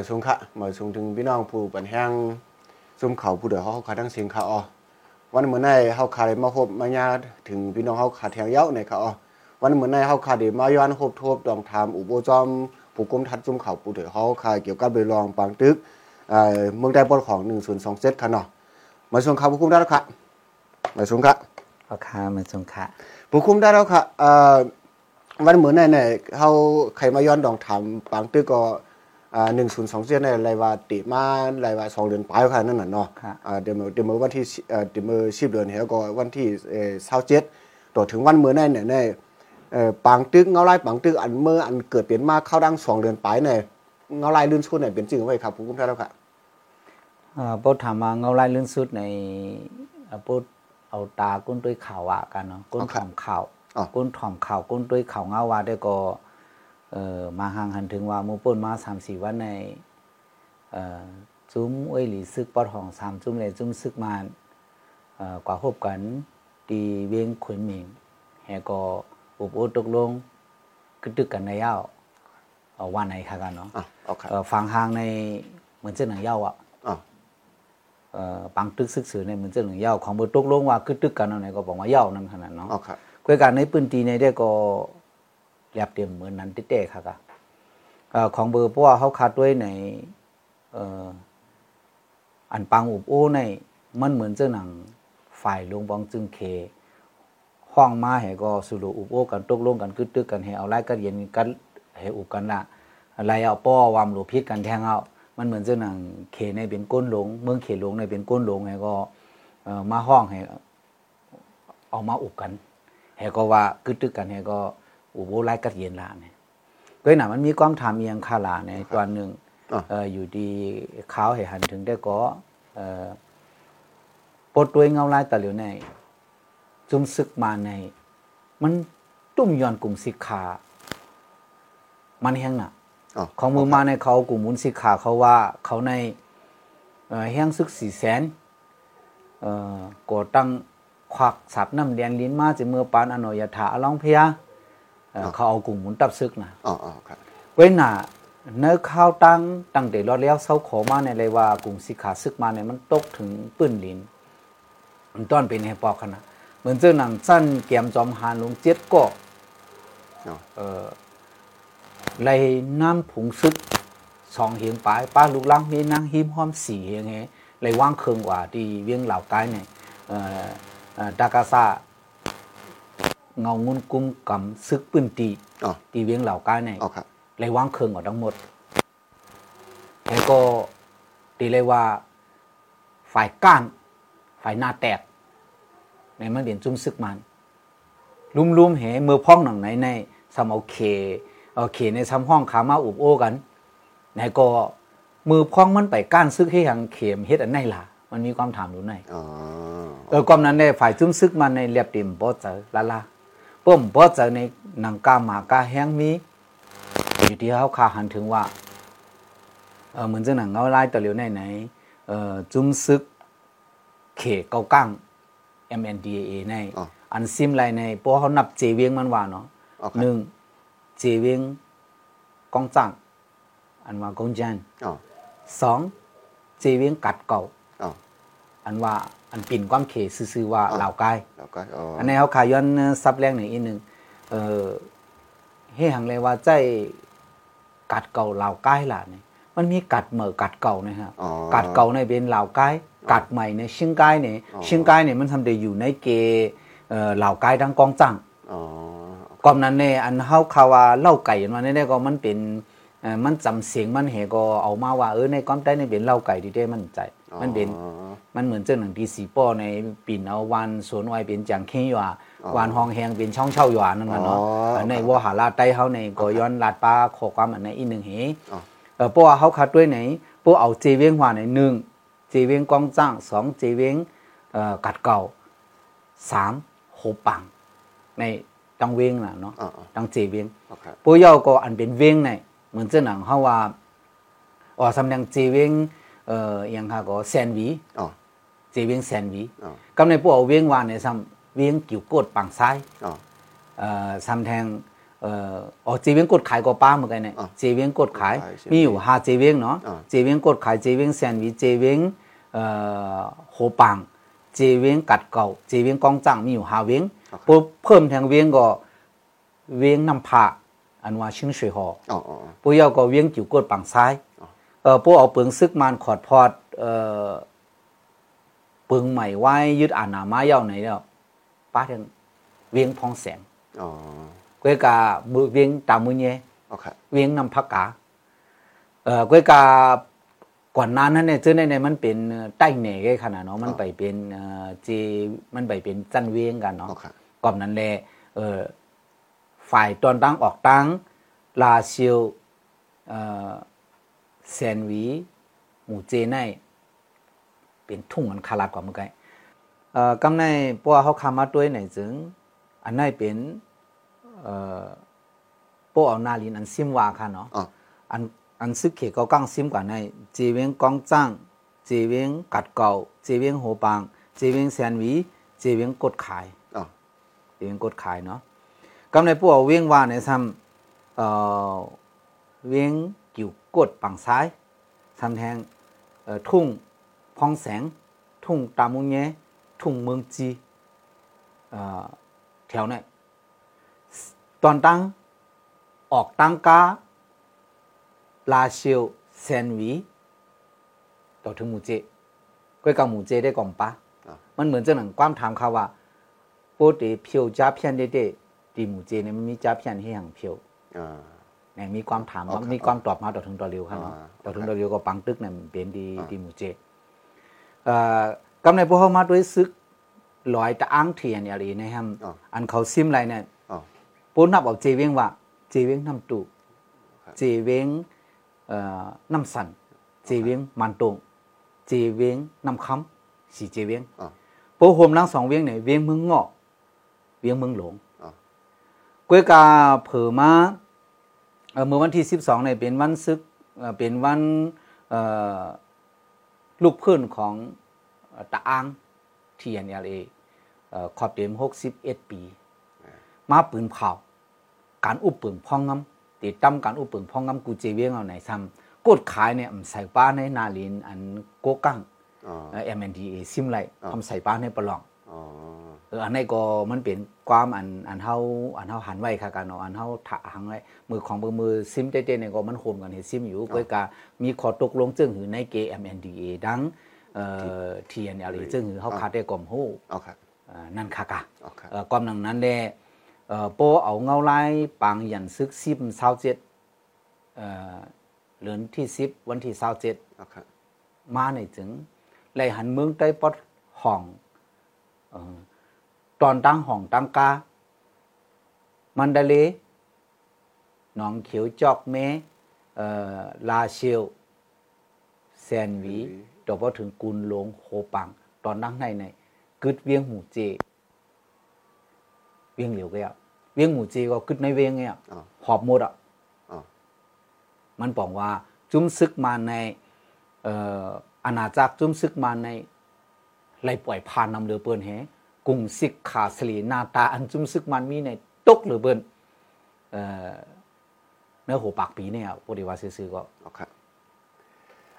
เหมอสงค่ะเหมอสงถึงพี่น้องผู้ปันแห้งซุ่มเขาผู้เดือเขาขาทั้งเสียงค่ะอ๋อวันเหมือนในเฮาขาได้มาพบมาญาถึงพี่น้องเฮาขาแถวเย้าในค่ะอ๋อวันเหมือนในเฮาขาได้มาย้อนพบทบดองถามอุโบจอมผู้กรมทัดซุ่มเขาผู้เดือเขาขาเกี่ยวกับเรือรองปางตึกเอ่อเมืองใดบนของ1027ค่ะเนาะมาส่งข่าวผู้คุมได้แล้วค่ะมาส่งค่ะพ่อค้ามาสงขะผู้คุมได้แล้วค่ะเอ่อวันเหมือนในเนี่ยเฮาใครมาย้อนดองถามปางตึกก็ อ่า1027ในรายว่าติมารายว่า2เดือนปลายค่ะนั่นน่ะเนาะค่ะอ่าเดี๋ยวมื้อเดี๋ยวมื้อวันที่10เอ่อเดี๋ยวมื้อ10เดือนเฮาก็วันที่เอ่อ27ต่อถึงวันมื้อนั้นเนี่ยในเอ่อปางตึกเงาลายปางตึกอันเมื่ออันเกิดเป็นมาเข้าดัง2เดือนปลายเนี่ยเงาลายลื่นชุดเนี่ยเป็นจริงไว้ครับผู้คุมได้แล้วค่ะเอ่อปดถามมาเงาลายลื่นสุดในเอ่อปดเอาตาก้นด้วยข่าวอะกันเนาะก้นถ่อมข่าวอ๋อก้นถ่อมข่าวก้นด้วยข่าวเงาว่าได้ก็เอ่อ มาห่างหันถึงว่าหมู่ป่นมา3-4วันในเอ่อจุ้มอ้วยหลีซึกปอดห้อง3จุ้มเลยจุ้มซึกมาเอ่อกว่าพบกันตีเวียงขวนหมิงแฮก็อุปโอตกลงกึดตึกกันในยาวเอ่อวันไหนค่ะกันเนาะอะเอาค่ะเอ่อฝั่งห่างในเหมือนเจ้าหนังเย้าอะอ๋อเอ่อปังตึกซึกสือในเหมือนเจ้าหนังเย้าของบตกลงว่าคือตึกกันเอาไหนก็บอกว่าเย้านั่นขนาดเนาะเอาค่ะกวยการในปืนตีในได้ก็เรี ยบเตรียมเหมือนนั้นติเต้ค่ะกะของเบอร์เพราะว่าเขาคัดด้วยในเอ่ออันปังอุบโอ้ในมันเหมือนเจ้าหนังฝ่ายลงบองจึงเคห้องมาให้ก็สุรุอุบโอ้กันตกลงกันกึดตึกกันให้เอาไล่กันเย็นกันให้อุบกันละอะไรเอาป้อวามหลูพิษกันแทงเอา มันเหมือนเจ้าหนังเขในเป็นก้นหลง เมืองเขหลงในเป็นก้นหลงให้ก็เอ่อมาห้องให้เอามาอุบกันให้ก็ว่ากึดตึกกันให้ก็ อุบโอ้ไล่กันเย็นละเนี่ยก็หนามันมีความถามเอียงคาลาในตอนหนึ่งอะเอ่ออยู่ดีเขาให้หันถึงได้ก็เอ่อปลดด้วยเงาลายตะเหลียวในจุมซึกมาใน มันตุ้มย้อนกลุ่มสิกขามันแห้งน่ะอ๋อของมือมาในเขากลุ่มมุนสิกขาเขาว่าเขาในเอ่อแห้งซึกสี่แสนเอ่อก่อตั้งควักสับน้ำเลียนลิ้นมาจะเมื่อปานอนอยถาอลองเพยา เอ่อเขาเอากลุ่มหมุนตับซึกน่ะอ๋ออ๋อค่ะเว้นหน่ะเนื้อข้าวตั้งตั้งแต่รอดแล้วเศร้าขอมาในเลยว่ากลุ่มสิขาซึกมาเนี่ยมันตกถึงปื้นลินมันต้อนเป็นให้ปอกขนาดเหมือนเจ้าหนังสั้นเกียมจอมหานลงเจ็ดก็อ๋อเออไล่น้ำผงซึกสองเหียงปลายป้าลูกลังมีนางหิมห้อมสี่เหียงเฮไล่ว่างเคืองกว่าที่เวียงเหล่าใกล้เนี่ยเอ่อเอ่อดากาซา เงางุนกุมกำซึกปื้นตีอ๋อ ตีเวียงเหล่าใกล้เนี่ยอ๋อค่ะเลยวางเครื่องออกทั้งหมดแล้วก็ตีเลยว่า ฝ่ายก้านฝ่ายหน้าแตกในมันเดียนจุ้มซึกมัน ลุ่มๆเหมือพ้องหนังไหนในสำเอาเคเอาเคในซ้ำห้องขามาอุบโอ้กันไหนก็มือพ้องมันไปก้านซึกให้ยังเข็มเฮ็ดอันไหนล่ะ มันมีความถามอยู่ไหน อ๋อ เออความนั้นในฝ่ายจุ้มซึกมันในเรียบเต็มบ่เจอละละ ป้มบ่เจอในหนังกาหมากาแห้งมีอยู่ที่เขาคาหันถึงว่าเออเหมือนจ้าหนังเงาลายตะเหลียวไหนไหนเออจุ้มซึก เขเกากั้ง MNDAA ในอันซิมไรในเพราะเขานับเจเวียงมันว่าเนาะหนึ่งเจเวียงกองจังอันว่ากองจันสองเจเวียงกัดเก่า อ๋ออันว่าอันปิ่นความเขซื่อๆว่าอ๋อเหล่ากายแล้วก็อ๋ออันนี้เขาขายย้อนซับแรงหนึ่งอีกหนึ่งเออให้หังเลยว่าใจกัดเก่าเหล่าใกล้ล่ะเนี่ยมันมีกัดเหม่อกัดเก่านะครับอ๋อกัดเก่าในเป็นเหล่าใกล้กัดใหม่ในชิงใกล้เนี่ยอ๋อชิงใกล้เนี่ยมันทำได้อยู่ในเกเอ่อเหล่าใกล้ดังกองจังอ๋อก่อนนั้นเนี่ยอันเฮาคาว่าเล่าไก่อันว่าเนี่ยก็มันเป็นเอ่อมันจำเสียงมันเหก็เอามาว่าเออในก้อนใต้ในเป็นเล่าไก่ที่ได้มันใจ มันเป็นอ๋อ มันเหมือนเจ้าหนังที่สีป้อในปิ่นเอาวันสวนไว้เป็นจังเคียวาอ๋อวันห้องแหงเป็นช่องเช่าหยวนนั่นน่ะเนาะอ๋ออันในว่าหาลาดใต้เฮาในก็ย้อนลาดป้าขอความอันในอีกหนึ่งเหอ๋อเออเพราะว่าเฮาคัดด้วยไหนพวกเอาเจเวียงหวานในหนึ่งเจเวียงกองจ้างสองเจเวียงเอ่อกัดเก่าสามโหปัง ในตังเวียงน่ะเนาะอ๋ออ๋อตังเจเวียงโอเคปุยเอาก็อันเป็นเวียงในเหมือนเจ้าหนังเฮาว่าอ๋อสำแดงเจเวียงเอ่ออหยังฮะก็แซนหวีอ๋อ เจเวียงแซนหวีอ๋อกำในพวกเอาเวียงวานเนี่ยซ้ำเวียงกิ่วโกดปังซ้ายอ๋อเอ่อซ้ำแทงเอ่ออ๋อเจเวียงกดขายก็ป้าเหมือนกันเนี่ยอะเจเวียงกดขายขายใช่ไหมมีอยู่ห้าเจเวียงเนาะอะเจเวียงกดขายเจเวียงแซนด์วิชเจเวียงเอ่อโหปังเจเวียงกัดเก่าเจเวียงกองจังมีอยู่ห้าเวียงปุ๊บเพิ่มแทงเวียงก็เวียงน้ำผาอันว่าชิง水河อ๋ออ๋อปูยาวก็เวียงจิ๋วกดปังซ้ายเออปูเอาเปิงซึกมันขอดพอดเอ่อ เปิงใหม่ไว้ยึดอานามาเย้าไหนแล้วป้าถึงเวียงพองแสงอ๋อกวยกามือเวียงตามือเยโอเคเวียงนำพักกาเอ่อกวยกาก่อนหน้านั้นเนี่ยเจอในในมันเป็นใต้เหน่ไงขนาดเนาะมันไปเป็นเอ่อเจมันไปเป็นจันเวียงกันเนาะโอเคก่อนนั้นแหละเออฝ่ายตอนตั้งออกตั้งลาเซียวเอ่อแซนหวีหมูเจใน เป็นทุ่งอันคาราดกว่าเมื่อกี้เอ่อกำในปัวเขาคามาด้วยไหนจึงอันนั้นเป็นเอ่อปัวเอานาลินอันซิมวาค่ะเนาะอ๋ออันอันซึกเขก็กังซิมกว่าในเจเวียงกองจ้างเจเวียงกัดเก่าเจเวียงโหปางเจเวียงแซนหวีเจเวียงกดขายอ๋อเวียงกดขายเนาะกำในพวกเวียงว่าในซ้ำเอ่อเวียงกิ่วกดปังซ้ายซ้ำแทงเอ่อทุ่ง พองแสง ทุ่งตามุงเยทุ่งเมืองจีเอ่อแถวนั้นตอนตั้งออกตั้งกาลาเชียวแซนหวีต่อถึงหมูเจก้อยกับหมูเจได้ก่อมปะอ่ามันเหมือนจะหนังความถามเขาว่าปกติเพียวจ้าเพียนเด็ดๆดีหมูเจเนี่ยมันมีจ้าเพียนให้อย่างเพียวอ่าเนี่ยมีความถามอ๋อว่าครับมีความตอบมาต่อถึงต่อเร็วครับเนาะอ่าต่อถึงต่อเร็วก็ปังตึกเนี่ยมันเป็นดีอ่าดีหมูเจเอ่อ กำในพวกเขามาด้วยซึกลอยตะอ้างเทียนอะไรนะครับอ๋ออันเขาซิมอะไรเนี่ยอ๋อปูนับเอาเจเวงว่า เจเวงน้ำตูครับเจเวงเอ่อน้ำสันเจเวงมันตงเจเวงน้ำคำสีเจเวงอ๋อโปโฮมลังสองเวียงเนี่ยเวียงเมืองเงาะเวียงเมืองหลวงอ๋อกวยกาเผอมาเอ่อเมื่อวันที่ 12เนี่ยเป็นวันซึกเอ่อเป็นวันเอ่อ ลูกพื้นของเอ่อตะอาง TNLA เอ่อขอบเต็ม61 ปี มาปืนเผาการอุบปืนพองงำติดตั้มการอุบปืนพองงำกูเจเวียงเอาไหนซ้ำกดขายเนี่ยอำใส่ป้าในนาลินอันโกกังอ๋อเอ่อ MNDA ซิมไลอ่าทำใส่ป้าในปลองอ๋อ เอออันนี้ก็มันเป็นความอันอันเฮาอันเฮาหันไว้ค่ะกันเนาะอันเฮาถะหังไว้มือของมือมือซิมเต้ๆเนี่ยก็มันโฮมกันเฮ็ดซิมอยู่ก็กะมีข้อตกลงจึงหือใน KMNDA ดังเอ่อ TNLA จึงหือเฮาคาดได้กลมฮู้โอเคอ่านั่นค่ะกะโอเคเอ่อความดังนั้นแหละเอ่อโปเอาเงาลายปางยันซึกซิม27เอ่อเดือนที่ 10 วันที่27โอเคมาในถึงไล่หันเมืองใต้ปอดห้องเออ ตอนตั้งห้องตั้งกา มันดาเลหนองเขียวจอกเมเอ่อลาเชียวแซนหวีต่อพอถึงกุนหลงโฮปัง ตอนนั่งในในกึดเวียงหมูเจ เวียงเหลียวก็อะเวียงหมูเจก็กึดในเวียงเนี่ยอ๋อหอบหมดอะอ๋อมันบอกว่า จุ้มซึกมาในเอ่ออาณาจักรจุ้มซึกมาในไล่ปล่อยพานนำเรือเปิ้นแฮ กรุงซิกขาสลีนาตาอันจุ้มซึกมันมีในตกเรือเปิ้นเอ่อเนื้อหัวปากปีเนี่ยพอดีว่าซื่อๆก็โอเค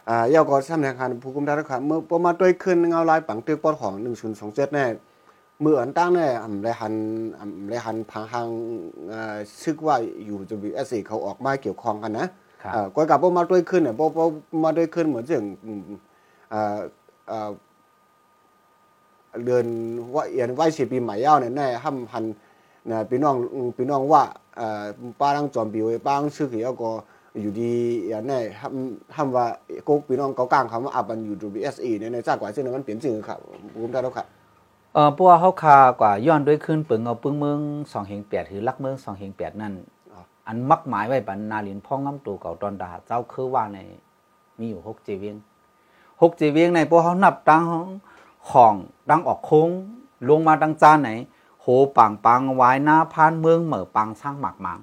อ่ายาวก็สำนักงานผู้กุมทารครับ เมื่อประมาณด้วยขึ้นเงาลายปังตึกปอดของ1027แน่เมื่ออันตั้งแน่อำได้หันอำได้หันพังหังอ่าซึกว่าอยู่จะมี SC เขาออกมาเกี่ยวข้องกันนะครับอ่าก็กับประมาณด้วยขึ้นเนี่ยประมาณด้วยขึ้นเหมือนถึงอืมอ่าอ่า เดือนว่าเอียนไหวสิปีใหม่ยาวเนี่ยแน่ห้ำหันนะพี่น้องอืมพี่น้องว่าอ่าป้ารังจอมปิวไอ้ป้ารังซึกเหี่ยวก็อยู่ดีอย่างนี้ทำทำว่ากุ๊กพี่น้องเกากลางคำว่าอับมันอยู่ดูบีเอสเอเนี่ยในจากกว่าซึ่งมันเปลี่ยนสิ่งครับผมได้แล้วครับเอ่อเพราะว่าเฮาคากว่าย้อนด้วยขึ้นปึงเอาปึงเมือง2แห่ง8หรือลักเมือง2แห่ง8นั่นอ๋ออันมักหมายไว้บันนาลินพ่องงำตัวเก่าตอนดาเจ้าคือว่าในมีอยู่6เจเวียง6เจเวียงในพวกเฮานับตังของ ดังออกโค้งลงมาดังจานไหน โหปังปังวายหน้าพานเมืองเหม่อปังสร้างหมักหมาง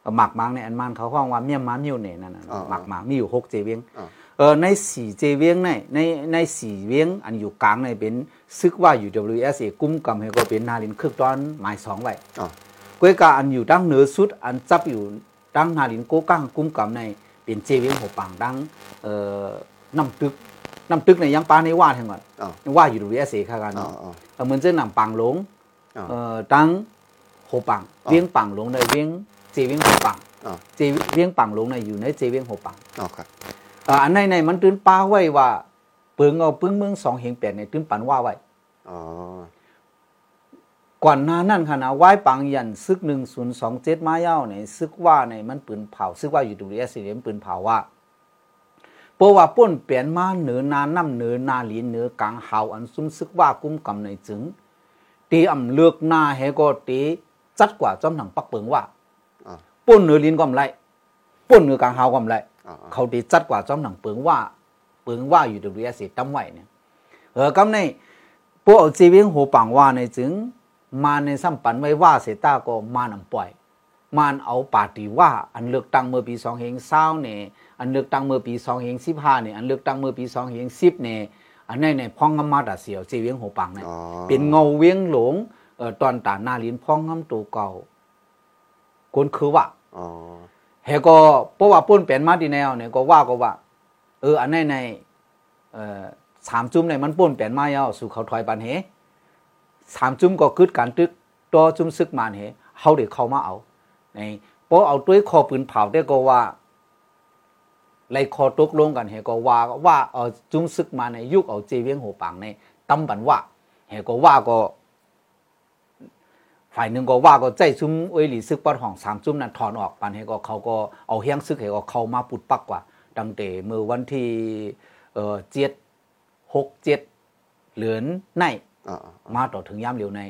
เอ่อหมักหมางในอันมันเขาห้องว่าเมียมมามิวเนี่ยนั่นน่ะอ๋อหมักหมางมีอยู่6เจเวียงอ๋อเออในสี่เจเวียงในในในสี่เวียงอันอยู่กลางในเป็นซึกว่าอยู่ WSA กุ้มกำให้ก็เป็นนาลินคึกตอนหมายสองไว้อ๋อกวยกาอันอยู่ดังเหนือสุด อันจับอยู่ดังนาลินโกกังกุ้มกำในเป็นเจเวียงหัวปังดังเอ่อน้ำตึก น้ำตึกในยังปาในว่าทั้งหมดอ๋อยังว่าอยู่ดูเอสเอค่ะกันอ๋อเนาะอ๋อเออเหมือนเจ้าหนำปังหลงอ๋อเอ่อดังหัวปังอ๋อเวียงปังหลงในเวียงเจเวียงหัวปังอ๋อเจเวียงปังหลงในอยู่ในเจเวียงหัวปังอ๋อครับเอ่ออันในในมันตื่นป้าไว้ว่าเปิงเอาปึ้งเมืองสองเฮงแปดในตื่นปันว่าไว้อ๋อก่อนหน้านั้นค่ะนะไหว้ปังยันซึกหนึ่งศูนย์สองเจ็ดมาเย้าในซึกว่าในมันปืนเผาซึกว่าอยู่ดูเอสเอ็มปืนเผาว่า เพราะว่าป้นเปลี่ยนมาเหนือนาน้ำเหนือนาหลีเหนือกลางเฮาอันซุ่มซึกว่ากุ้มกำในจึงตีอำเลือกหน้าเฮก็ตีจัดกว่าจอมหนังปักเปิงว่าอ๋อป้นเหนือลินก็มไรป้นเหนือกลางเฮาก็มไรอ๋อเขาตีจัดกว่าจอมหนังเปิงว่าเปิงว่าอยู่ดูเอสตั้มไว้เนี่ยเออกำในพวกเอาจีเวียงหัวปังว่าในจึงมาในสัมปันไว้ว่าเสยตาก็มานำปล่อย มานเอาปาร์ตีว่าอันเลือกตั้งเมื่อปีสองเฮงเศร้าเนี่ย อันเลือกตั้งเมื่อปีสองเฮงสิบห้าเนี่ยอันเลือกตั้งเมื่อปีสองเฮงสิบเนี่ยอันนี้เนี่ยพ้องงำมาดาเสียวเจเวียงหัวปังเนี่ยอ๋อเป็นเงาเวียงหลงเอ่อตอนตาหนาลินพ้องงำตัวเก่าคนคือว่าอ๋อเฮก็เพราะว่าป้นเป็นมาดีแนวเนี่ยก็ว่าก็ว่า เอออันนี้ในเอ่อสามจุ่มเนี่ยมันป้นเป็นมาแล้วสู่เขาถอยปันเฮสามจุ่มก็คืดการตึกตัวจุ่มซึกมานเฮเฮาเด็กเข้ามาเอาในเพราะเอาด้วยคอปืนเผาได้ก็ว่า ไล่คอตกลงกันเฮก็ว่าว่าเออจุ่มซึกมาในยุคเอาเจวียงหัวปังในตำบันว่าเฮก็ว่าก็ฝ่ายหนึ่งก็ว่าก็ใจซุ้มเอ้ยหลีซึกปอดห้องสามซุ้มนั้นถอนออกปันให้ก็เขาก็เอาเฮียงซึกให้ก็เข้ามาปุดปักกว่าดังเตเมื่อวันที่เออเจ็ดหกเจ็ดเหลือนในมาต่อถึงยามเหลียวใน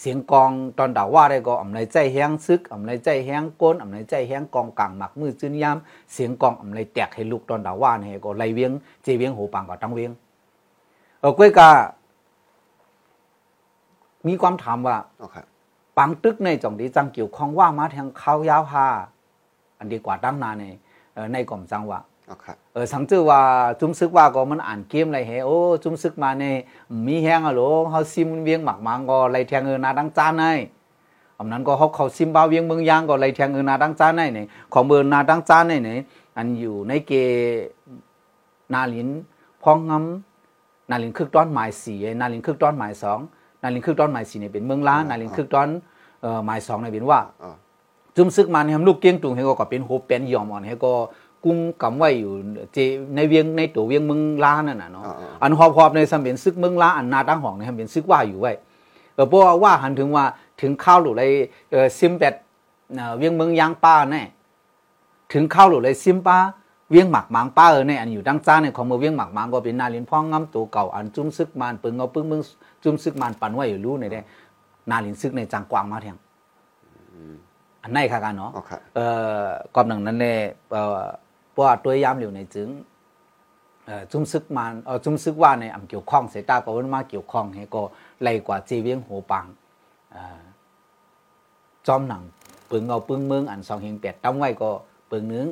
เสียงกองตอนด่าว่าได้ก็อำไรใจแห้งซึกอำไรใจแห้งก้นอำไรใจแห้งกองกลางหมักมือจืนยามเสียงกองอำไรแตกให้ลูกตอนด่าว่าเนี่ยก็ไล่เวียงเจเวียงโหปังก็ตั้งเวียงเออก้วยกามีความถามว่าปังตึกในจ่องดีจังเกี่ยวข้องว่ามาทางเขายาวฮาอันดีกว่าตั้งนานในในกล่อมจังว่าอ๋อค เออสังจือว่าจุ้มซึกว่าก็มันอ่านเกมอะไรเฮโอ้จุ้มซึกมาในมีแห้งอะโหลเฮาซิมเวียงหมักมังก็ไล่แทงเออนาดังจานในอำนั้นก็เขาเขาซิมบาเวียงเมืองยางก็ไล่แทงเออนาดังจานในนี่ของเบอร์นาดังจานในนี่อันอยู่ในเกนาลินพองงำนาลินคึกต้อนหมายสี่นาลินคึกต้อนหมายสองนาลินคึกต้อนหมายสี่เนี่ยเป็นเมืองล้านนาลินคึกต้อนเอ่อหมายสองเนี่ยเป็นว่าอ๋อจุมซึกมันทำลูกเกี้ยงตุงให้ก็เป็นโฮเป็นยอมอ่อนให้ก็ กุ้งกำไว้อยู่เจในเวียงในตัวเวียงเมืองล้านั่นน่ะเนาะอ๋ออ๋ออันหอบหอบในสมเป็นซึกเมืองล้าอันนาตั้งห้องเนี่ยเป็นซึกว่าอยู่ไว้เออเพราะว่าว่าหันถึงว่าถึงข้าวหรือไรเออซิมแปดเอ่อเวียงเมืองยางป้าแน่ถึงข้าวหรือไรซิมป้าเวียงหมักหมางป้าเออเนี่ยอันอยู่ดังจ้าเนี่ยของเมืองเวียงหมักหมางก็เป็นนาเลียนพ้องงำตัวเก่าอันจุ้มซึกมันปึงเอาปึ้งเมืองจุ้มซึกมันปันไว้อยู่รู้ในได้นาเลียนซึกในจังกวางมาแทงอันไหนค่ะกันเนาะอ๋อครับเอ่อกอบหนังนั้นเลยเอ่อ เพราะว่าตัวยามเหลียวในจึงเอ่อจุ้มซึกมันเอ่อจุ้มซึกว่าในอำเกี่ยวข้องเสยตาก็ว่ามาเกี่ยวข้องให้ก็ไล่กว่าจีเวียงโหปังเอ่อจอมหนังปึงเอาปึงเมืองอันสองเฮงแปดตั้งไว้ก็ปึงหนึง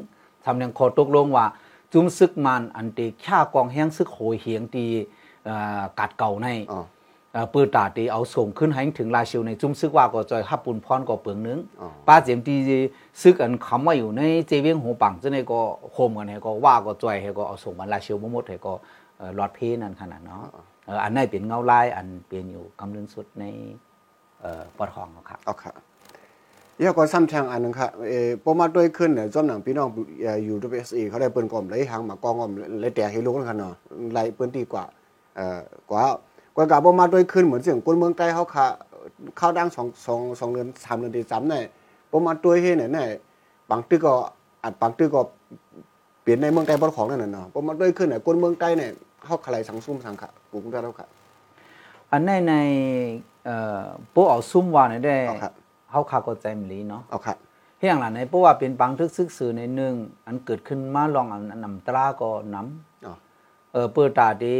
ทำยังคอตกลงว่า จุ้มซึกมันอันตีข่ากองแห้งซึกโหยเหียงตีเอ่อกัดเก่าในอ๋อเอ่อปืนตาตีเอาส่งขึ้นให้ถึงลาชิวในจุ้มซึกว่าก็จอยฮับปุนพรก็เปลืองหนึงอ๋อป้าเจียมตี ซึกอันคำว่าอยู่ในเจเวียงหูปังจะในก็โคมกันให้ก็ว่าก็จอยให้ก็เอาส่งมันลาชิวมหมดให้ก็เอ่อหลอดเพนั่นขนาดเนาะเอ่ออันไหนเป็นเงาลายอันเป็นอยู่กำลึงสุดในเอ่อปอดห้องเนาะครับอ๋อครับเดี๋ยวก็ซ้ำแทงอันหนึงครับเออพอมาด้วยขึ้นเนี่ยจอมหนังพี่น้องเอ่ออยู่ WSE เขาได้เปิ้นกล่อมไหลหางหมากองกล่อมเลยแตกให้ลูกนั่นคันเนาะไหลเปิ้นดีกว่าเอ่อกว่ากว่ากะบ่มาด้วยขึ้นเหมือนเสียงคนเมืองใต้เขาค่ะเข้าดังสองสองสองเดือนสามเดือนตีซ้ำเนี่ย บ่มาด้วยเฮ็ดเนี่ยเนี่ยบางตึกก็อัดบางตึกก็เปลี่ยนในเมืองใต้บ่ของนั่นน่ะเนาะบ่มาด้วยขึ้นเนี่ยคนเมืองใต้เนี่ยเฮาขลายสังซุ่มสังขะกรุงเทพแล้วค่ะอันในในเอ่อพวกเอาซุ่มว่าในได้เอาครับเขาขาก็ใจมลีเนาะเอาค่ะเฮียงหลังในเพราะว่าเป็นปังทึกซึกสื่อในหนึ่งอันเกิดขึ้นมาลองอันอันนำตราก็นำอ๋อเออเปิดตาดี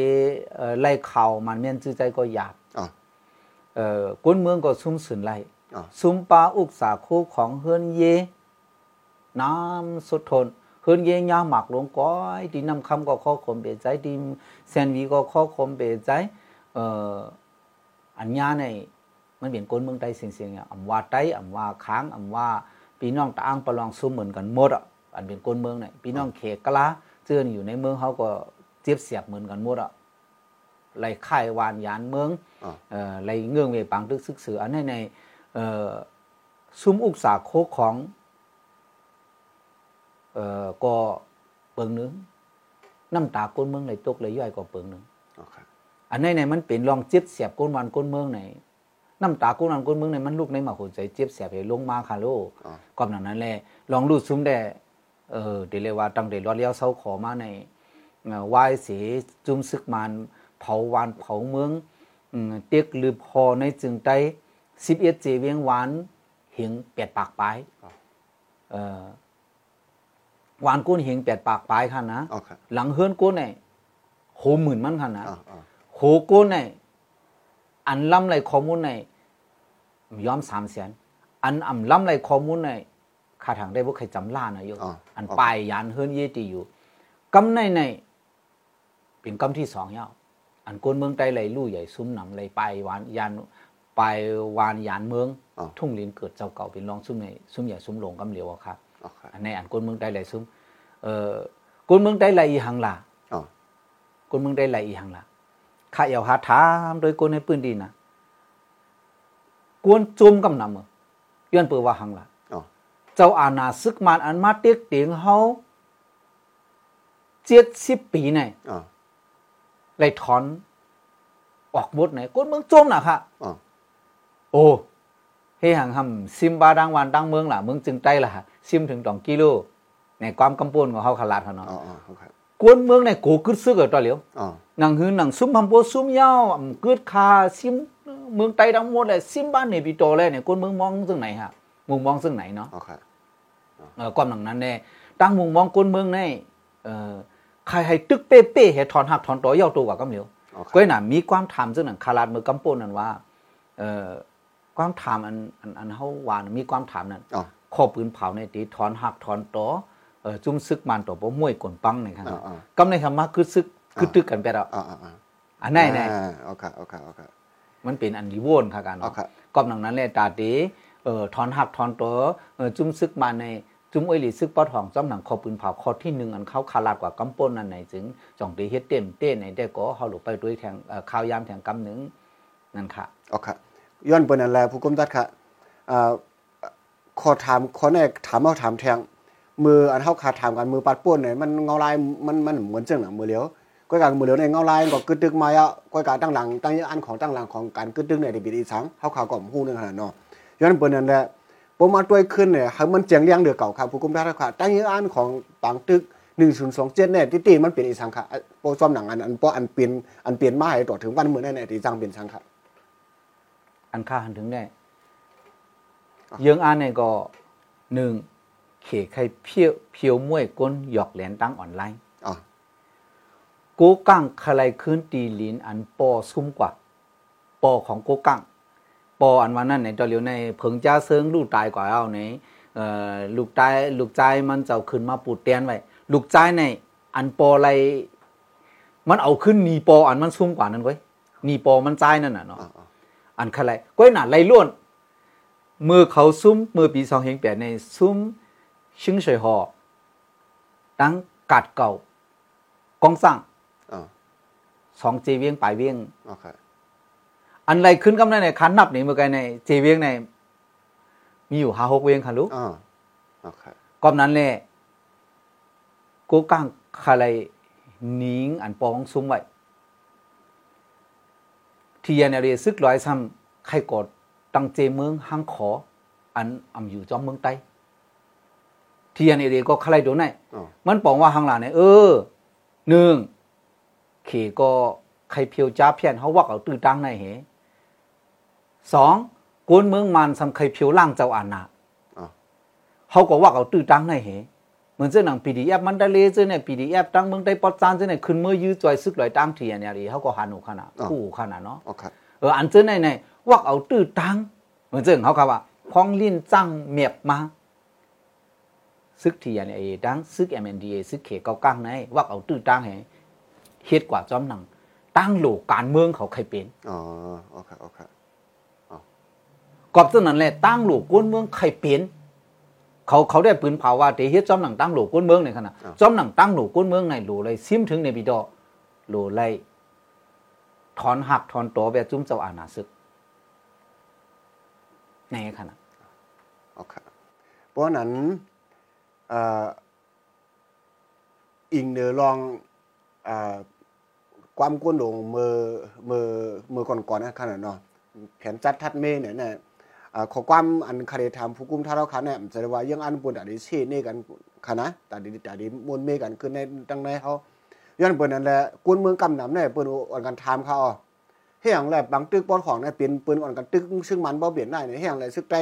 เออไล่เข่ามันเมียนจื้อใจก็หยาบอ๋อเออก้นเมืองก็ซุ่มสืนไล่อ๋อ ซุมปลาอุกสาคูของเฮือนเย น้ำสุดทนเฮือนเยยาหมักลงก้อยดีน้ำคำก็ข้อคมเบใจดีแซนวีก็ข้อคมเบใจเอ่ออันยาในมันเป็นก้นเมืองใต้เสียงๆอะอำว่าใต้อำว่าค้างอำว่าพี่น้องตะอ้างประลองซุ่มเหมือนกันหมดอะอันเป็นก้นเมืองเนี่ยพี่น้องเขกกะลาเจือนอยู่ในเมืองเขาก็เจ็บเสียบเหมือนกันหมดอะไหลค่ายวานยานเมืองอ่าเอ่อไหลเงื่องเวปังตึกซึกสืออันในในเอ่อ ซุ้มอุกษาโคกของเอ่อก็เปิงหนึงน้ำตาก้นเมืองไหลตกไหลย่อยก็เปิงหนึงโอเคอันในในมันเป็นลองเจ็บเสียบก้นวันก้นเมืองไหนน้ำตาก้นวันก้นเมืองไหนมันลูกในหมาหัวใจเจ็บเสียบให้ลงมาค่ะโลกอ๋อก่อนหน้านั้นแหละลองรูดซุ้มได้เออเดี๋ยวเลยว่าตั้งแต่รอดเลี้ยวเสาขอมาในเอ่อไหว้เสีจุมซึกมันเผาวานเผาเมืองอืมเตียกลือพอในจึงได้ สิบเอ็ดเจเวียงหวานเหิงแปดปากปลายเออหวานก้นเหิงแปดปากปลายค่ะนะโอเคหลังเฮือนก้นเนี่ยโหหมื่นมันค่ะนะอ่าอ่าโหก้นในอันล้ำไรข้อมูลในยอมสามแสนอันอ่ำล้ำไรข้อมูลในค่าทางได้บ่เคยจำล่านะโยอ่าอันปลายยานเฮิรนเยตีอยู่กำในในเป็นกำที่สองยาวอันก้นเมืองใต้ไหลลู่ใหญ่ซุ้มหนำไหลปลายวานยาน ปลายวานยานเมืองอ่าทุ่งลินเกิดเจ้าเก่าเป็นรองซุ้มในซุ้มใหญ่ซุ้มหลงกำเหลียวอะครับโอเคอันในอันก้นเมืองใต้ไหลซุ้มเอ่อก้นเมืองใต้ไหลอีหังล่ะอ๋อคนเมืองได้ไหลอีหังละข้าอยากหาถามโดยคนในปืนดีนะกวนจุมกำนำเมือย้อนเปิดว่าหังละอ๋อเจ้าอาณาซึกมานอันมาเตียกเตียงเฮาเจ็ดสิบปีไหนอ๋อไหลถอนออกบทไหนกวนเมืองจมนะค่ะอ๋อ โอ้เฮหังหำซิมบาดังวันดังเมืองล่ะเมืองจึงใต้ล่ะซิมถึงสองกิโลในความกำปนของเฮาขลาดเขาเนาะอ๋ออ๋อโอเคกวนเมืองในโกกึดซึกเอาตัวเหลียวอ๋อหนังหือหนังซุ้มพัมโบซุ้มยาวอ่ำเกิดคาซิมเมืองไตทั้งหมดเลยซิมบ้านเนี่ยปีโตเลยเนี่ยคนเมืองมองซึ่งไหนฮะมุมมองซึ่งไหนเนาะโอเคเออความหนังนั้นเนี่ยตั้งมุมมองคนเมืองในเออใครให้ตึกเป๊ะๆให้ถอนหักถอนตัวยาวตัวกว่ากำเหลียวโอเคก็น่ะมีความถามซึ่งหนังคาราดมือกำปนนั่นว่าเออ ความถามอันอันอันเฮาว่านะมีความถามนั้นอ๋อข้อปืนเผาในตีถอนหักถอนตัวเออจุ่มซึกมันตัวบ่มวยกลปังในครับอ่าอ่ากำในคำว่าคือซึกคือตึกกันไปแล้วอ่าอ่าอ่าอันไหนไหนอ่าโอเคโอเคโอเคมันเป็นอันดีโวนค่ะกันอ๋อครับก็ดังนั้นแหละตาตีเอ่อถอนหักถอนตัวเอ่อจุ้มซึกมาในจุ้มอ้อยหลีซึกปอทองจ้อมหนังคอปืนเผาคอที่หนึ่งอันเขาคาลาดกว่ากำป้นนั่นไหนจึงจ่องตีเฮ็ดเต็มเต้นในได้ก็เฮาหลบไปด้วยแทงเอ่อข้าวยามแทงกำหนึ่งนั่นค่ะโอเค ย้อนเปิ้นนั่นแหละผู้กำตัดค่ะอ่าขอถามขอแน่ถามเอาถามแทงมืออันเฮาขาดถามกันมือปัดป่วนเนี่ยมันเงาลายมันมันเหมือนจังหนังมือเหลียวก้อยกางมือเหลียวในเงาลายก็กึดตึกมาอะก้อยกาตั้งหลังตั้งอันของตั้งหลังของการกึดตึกเนี่ยที่ปีอีสังเฮาขาก็ฮู้นึงขนาดเนาะย้อนเปิ้นนั่นแหละผมมาด้วยขึ้นเนี่ยให้มันเจียงเลี้ยงเดือเก่าครับผู้กำตัดค่ะตั้งอันของปางตึก1027เนี่ยที่ตีมันเป็นอีสังค่ะโปรซ้อมหนังอันอันปออันเปลี่ยนอันเปลี่ยนมาให้ต่อถึงวันมื้อนั้นเนี่ยที่จังเป็นสังค่ะ อันค่าหันถึงได้เยืองอันเนี่ยก็หนึ่งเขใครเพียวเพียวมวยก้นหยอกแหลนตั้งออนไลน์อ๋อโกกังคลายขึ้นตีลินอันปอซุ่มกว่า ปอของโกกังปออันวันนั้นในตอนเหลียวในเพิงจ้าเซิงลูกตายกว่าเอาในเอ่อลูกตายลูกใจายมันจะเอาขึ้นมาปูดเตียนไว้ลูกใจายในอันปออะไรมันเอาขึ้นนีปออันมันซุ่มกว่านั้นไว้ยนีปอมันใจายนั่นน่ะเนาะ อ๋ออ๋ออันคลายก้อยหนาไรล้วนมือเขาซุ่มมือปีสองเฮงแปดในซุ่มชิงเฉยหอตั้งกัดเก่ากองสั่งอ๋อสองเจเวียงปลายเวียงโอเคอันไรขึ้นกำในในคันนับนี่เมื่อไงในเจเวียงในมีอยู่ห้าหกเวียงค่ะลูกอ๋อโอเคก็นั้นแหละกูกังคาไรนิงอันปองซุ้มไว้ ที่ยันเรียซึกร้อยซ้ำใครกดตังเจเมืองห้างขอ อันอำอยู่จอมเมืองใต้ที่ยันเรียก็ใครโดนไหนอ๋อมันบอกว่าหางหลานเนี่ยเออหนึ่งเขก็ใครเพียวจ้าเพียนเขาว่าเอาตื้อตังในเหสองกวนเมืองมันสำใครเพียวล่างเจ้าอาณาอ๋อเขาก็ว่าเอาตื้อตังในเห เหมือนเจ้าหนังปีดีแอปมันได้เลยเจ้าเนี่ยปีดีแอปตั้งเมืองได้ปอดจานเจ้าเนี่ยขึ้นเมื่อยื้อจอยซึกลอยตั้งเทียนเนี่ยดิเขาก็หันหูขนาดคู่หูขนาดเนาะโอเคเอออันเจ้าในในว่าเอาตื้อตังเหมือนเจ้าเขาครับว่าพองลิ้นจังเมียบมาซึกทียนเอดังซึก MNDA ซึกเขเกากังในว่าเอาตื้อตังให้เฮ็ดกว่าจอมหนังตั้งโลกการเมืองเขาใครเป็นอ๋อโอเคโอเคกอบซึ่งนั้นแหละตั้งหลูกกวนเมืองใครเปลี่ยน เขาเขาได้ปืนเผาว่าตีเฮ็ดจอมหนังตั้งหลูกกวนเมืองในขณะจอมหนังตั้งหลูกกวนเมืองในหลูเลยซิมถึงในบิดอหลูเลยถอนหักถอนตัวแบบจุ้มเจ้าอาณาศึก ในขณะโอเคเพราะฉะนั้นเอ่ออิงเดอลองเอ่อความกวนหลงมือมือมือก่อนๆนะขนาดเนาะแผนจัดทัดเมเนี่ยเนี่ยอ่า ขอความอันคาเดทำผู้กุมท่าเราคันเนี่ยจะว่ายังอันปุ่นอันนี้เช่นี่กันคณะแต่ดีแต่ดีมวนเมกันขึ้นในตั้งในเขาย้อนเปิ้นนั่นแหละกวนเมืองกำนำเนี่ยเปิ้นอ่อนกันทามเขาเฮียงแหละบางตึกปอนของเนี่ยเป็นปืนอ่อนกันตึกซึ่งมันบ่เปลี่ยนได้เนี่ยเฮียงแหละซึกใจ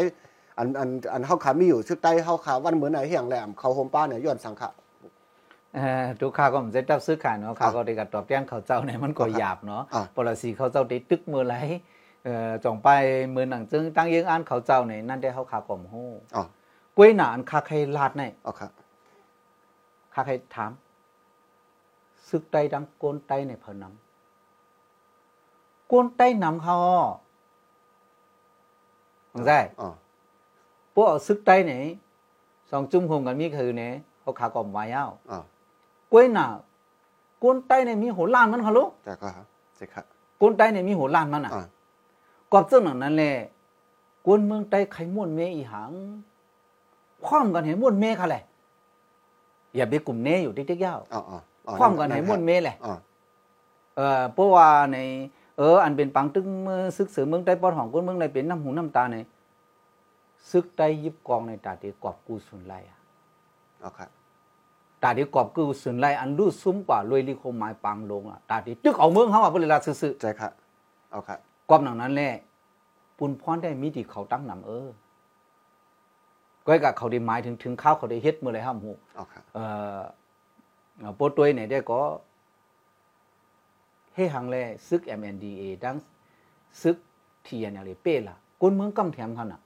อันอันอันเฮาขามีอยู่ซึกใต้เฮาขาวันเหมือนไหนเฮียงแหลมเขาโฮมป้าเนี่ยย้อนสังขะเอ่อทุกข้าก็มันจะจับซื้อขายเนาะข้าก็ได้กับตอบแทนเขาเจ้าเนี่ยมันก็หยาบเนาะอะปรสีเขาเจ้าได้ตึกมือไหล เอ่อจ่องไปมือหนังจึงตั้งยังอ่านเขาเจ้าเนี่ยนั่นได้เขาขากล่อมฮู้อ๋อกล้วยหนาอันคาใครลาดเนี่ยอ๋อครับข้าใครถามซึกใต้ดังโกนใต้ในเพอนำโกนใต้นำเขาอ้อมึงได้อ๋อพวกเอาซึกใต้ไหนสองจุ่มหงกันมีคือเนี่ยเขาขากล่อมวายาวอ๋อกล้วยหนาโกนใต้เนี่ยมีหัวล้านมันเขาลูกแต่ก็ครับสิครับโกนใต้เนี่ยมีหัวล้านมันอะอ๋อ กอบเจ้าหนังนั้นแหละกวนเมืองใต้ไข่ม่วนเมอีหังความกันเห็นม่วนเมค่ะแหละอย่าไปกลุ่มเนอยู่ติ๊กๆยาวอ๋ออ๋ออ๋อความกันเห็นม่วนเมแหละอ๋อเออเพราะว่าใน เออ อันเป็นปังตึงเมื่อซึกเสือเมืองใต้ปอดของกวนเมืองในเป็นน้ำหูน้ำตาในซึกใต้ยิบกองในตาดีกอบกูสุนไลอะอ๋อครับตาดีกอบกูสุนไลอันรู้ซุ้มกว่าลอยลิโคหมายปังลงอะตาดีตึกเอาเมืองเฮาอะเพิ่นเลยละซื่อๆใจครับอ๋อครับ กอบหนังนั้นแหละปุนพรได้มีที่เขาตั้งนำเออก็ให้กับเขาได้หมายถึงถึงข้าวเขาได้เฮ็ดเมื่อไรห้ามหูอ๋อครับเอ่อเอ่อโปรตัวยเนี่ยได้ก็ให้หังแลซึก MNDA ดังซึกเทียนอะไรเป้ล่ะกวนเมืองกำแถมเขาน่ะ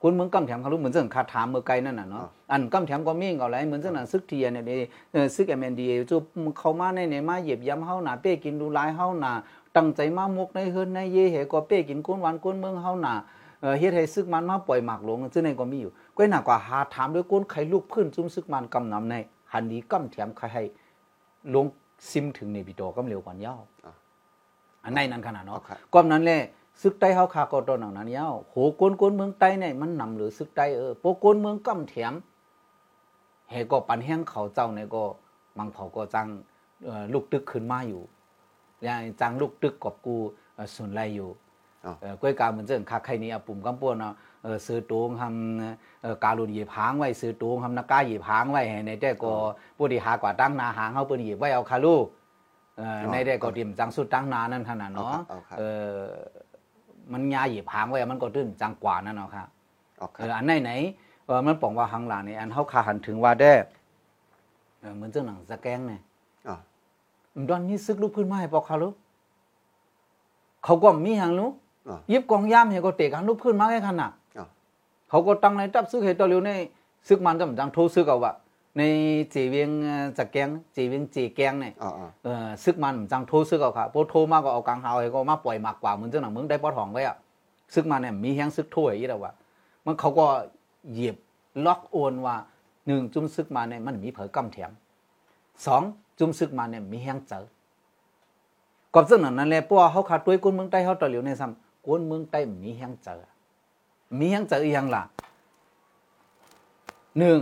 กวนเมืองกำแถมเขารู้เหมือนเรื่องคาถามเมื่อไกลนั่นน่ะเนาะอันกำแถมก็มีเอาไรเหมือนเรื่องน่ะซึกเทียนเนี่ยเอ่อซึก MNDA จุเขามาในเนี่ยมาเหยียบย้ำเฮาหน่ะเป้กินดูลายเฮาหน่ะ ตั้งใจมามุกในเฮือนในเยเหก็เป้กินก้นหวานก้นเมืองเฮาหน่ะเอ่อเฮ็ดให้ซึกมันมาปล่อยหมากหลงซึ่งในก็มีอยู่ก็หนักกว่าหาถามด้วยก้นไข่ลูกพื้นจุ้มซึกมันกำนำในหันนี้กำแถมใครให้ลงซิมถึงในบิดอกำเร็วกว่ายาวอันในนั้นขนาดอ๋อเนาะครับก้มนั้นแหละซึกใต้เฮาคาก็ตอนนั้นยาวโหก้นก้นเมืองใต้เนี่ยมันนำหรือซึกใต้เออโปก้นเมืองกำแถมเฮก็ปันแห้งเขาเจ้าเนี่ยก็บางเผาก็จังเอ่อลูกตึกขึ้นมาอยู่ อย่างจังลูกตึกกอบกูเอ่อส่วนไรอยู่อ๋อเอ่อกล้วยกาเหมือนเจ้าคักไข่นี้อะปุ่มกำปวนเนาะเออซื้อตวงทำเอ่อการุนเหยียบหางไว้ซื้อตวงทำนักกาเหยียบหางไว้ให้ในแต่ก็ผู้ที่หากว่าตั้งนาหางเฮาเปิ้นเหยียบไว้เอาคาลูกเอ่อในแต่ก็เตรียมจังสุดตั้งนานั่นขนาดเนาะเอาครับเออมันยาเหยียบหางไว้มันก็ตื้นจังกว่านั่นเนาะครับอ๋อคเอรับออันไหนไหนเออมันปองว่าหังหลานนี่อันเฮาคาหันถึงว่าได้เออเหมือนเจ้าหนังสะแกงเนี่ยอ๋อมัน ดอนนี้ซึกลูกพื้นมาให้ปอกคาลูกเขาก็มีหังลูกอ๋อยิบกองย่ามเฮก็เตะกันลูกพื้นมาแค่ขนาดอ๋อเขาก็ตั้งในจับซึกเหตุตัวเร็วในซึกมันจำจังโทรซึกเอาว่าในเจเวียงเอ่อจะแกงเจเวียงเจแกงเนี่ยอ๋ออ๋อเออซึกมันจังโทรซึกเอาค่ะพอโทรมาก็เอากลางหาวให้ก็มาปล่อยมากกว่าเหมือนเจ้าหนังมึงได้ปอทองไว้อะซึกมันเนี่ยมีแฮงซึกถ้วยอีแล้วว่ามันเขาก็เหยียบล็อกโอนว่าหนึ่งจุ่มซึกมาเนี่ยมันมีเผยกำแถมสอง จุ่มซึกมาเนี่ยมีแฮงเจอกอบซึ่งนั้นแหละเพราะว่าเขาขาดตัวคนเมืองใต้เขาตัวเหลียวในซ้ำคนเมืองใต้มีแฮงเจอมีแฮงเจออีหยังล่ะหนึ่ง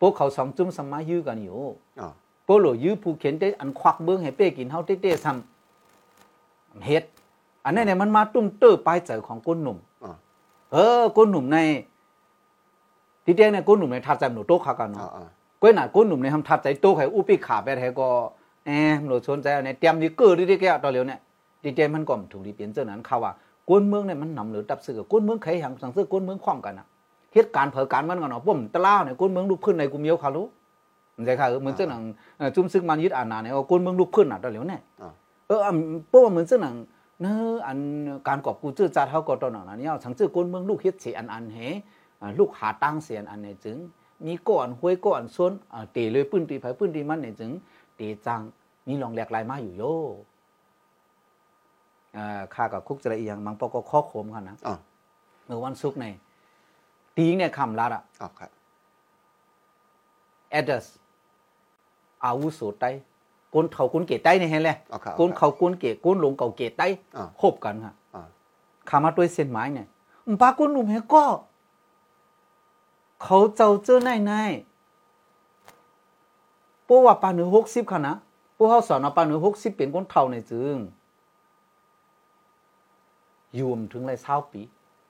พวกเขาสองจุ่มสมายื้อกันอยู่อ๋อโปโลยื้อผู้เขียนได้อันควักเบื้องให้เป้กินเฮาเต้ๆซ้ำเฮ็ดอันนั้นเนี่ยมันมาตุ้มเตอร์ปลายเจอของก้นหนุ่มอ๋อเออก้นหนุ่มในที่เตียงเนี่ยก้นหนุ่มในทัดใจหนูโต๊ะขากันอ๋อเนาะอ๋อ ก้อยหน่ะก้นหนุ่มในทำทัดใจโต๊ะให้อุปิขาไปให้ก็แอมหนูชนใจในเตรียมนี่เกิดที่แกตอนเหลียวเนี่ยดีเจมันก็ถูกดีเปลี่ยนเจ้านั้นเขาว่าก้นเมืองเนี่ยมันนำหรือตับซื้อก้นเมืองใครหังสั่งซื้อก้นเมืองคว่ำกันน่ะเหตุการณ์เผอการมันกันเนาะปุ่มตะล่าวเนี่ยก้นเมืองลุกขึ้นในกุมเยียวคารุมันใจค่ะเออเหมือนเจ้าหนังเอ่อจุ่มซึกมันยึดอานาเนี่ยก้นเมืองลุกขึ้นน่ะตอนเหลียวเนี่ยอ๋อเอออันเพราะว่าเหมือนเสนังเนออันการกอบกูจื้อจัดเฮาก็ตอนนั้นเนี่ยสังจื้อกวนเมืองลูกเฮ็ดเสียอันอันเฮอ่าลูกหาตั้งเสียนอันเนี่ยจึง มีก่อนห้วยก่อนซ้นอ่าเตเลยปื้นตีไผปื้นตีมันเนี่ยจึงเตจังมีลองแหลกลายมาอยู่โยเอ่อข้ากับคุกจะละอีหยังมังปอก็ข้อโคมค่ะนะอ๋อเมื่อวันศุกร์ในตีงเนี่ยคำลัดอะอ๋อครับแอดเดสอาวุโสไตกุนเขากุนเกตไตเนี่ยเห็นเลยอ๋อครับกุนเขากุนเกตกุนหลงเก่าเกตไตอ่าคบกันค่ะอ๋อขามาด้วยเส้นไม้เนี่ยอุปากุนหนุ่มเฮก็ เขาเจ้าเจ้าไหนไหนพวกว่าปาหนึ่งหกสิบค่ะนะพวกเขาสอนว่าปาหนึ่งหกสิบเป็นคนเท่าในจึงอยู่มถึงไรเศร้าปี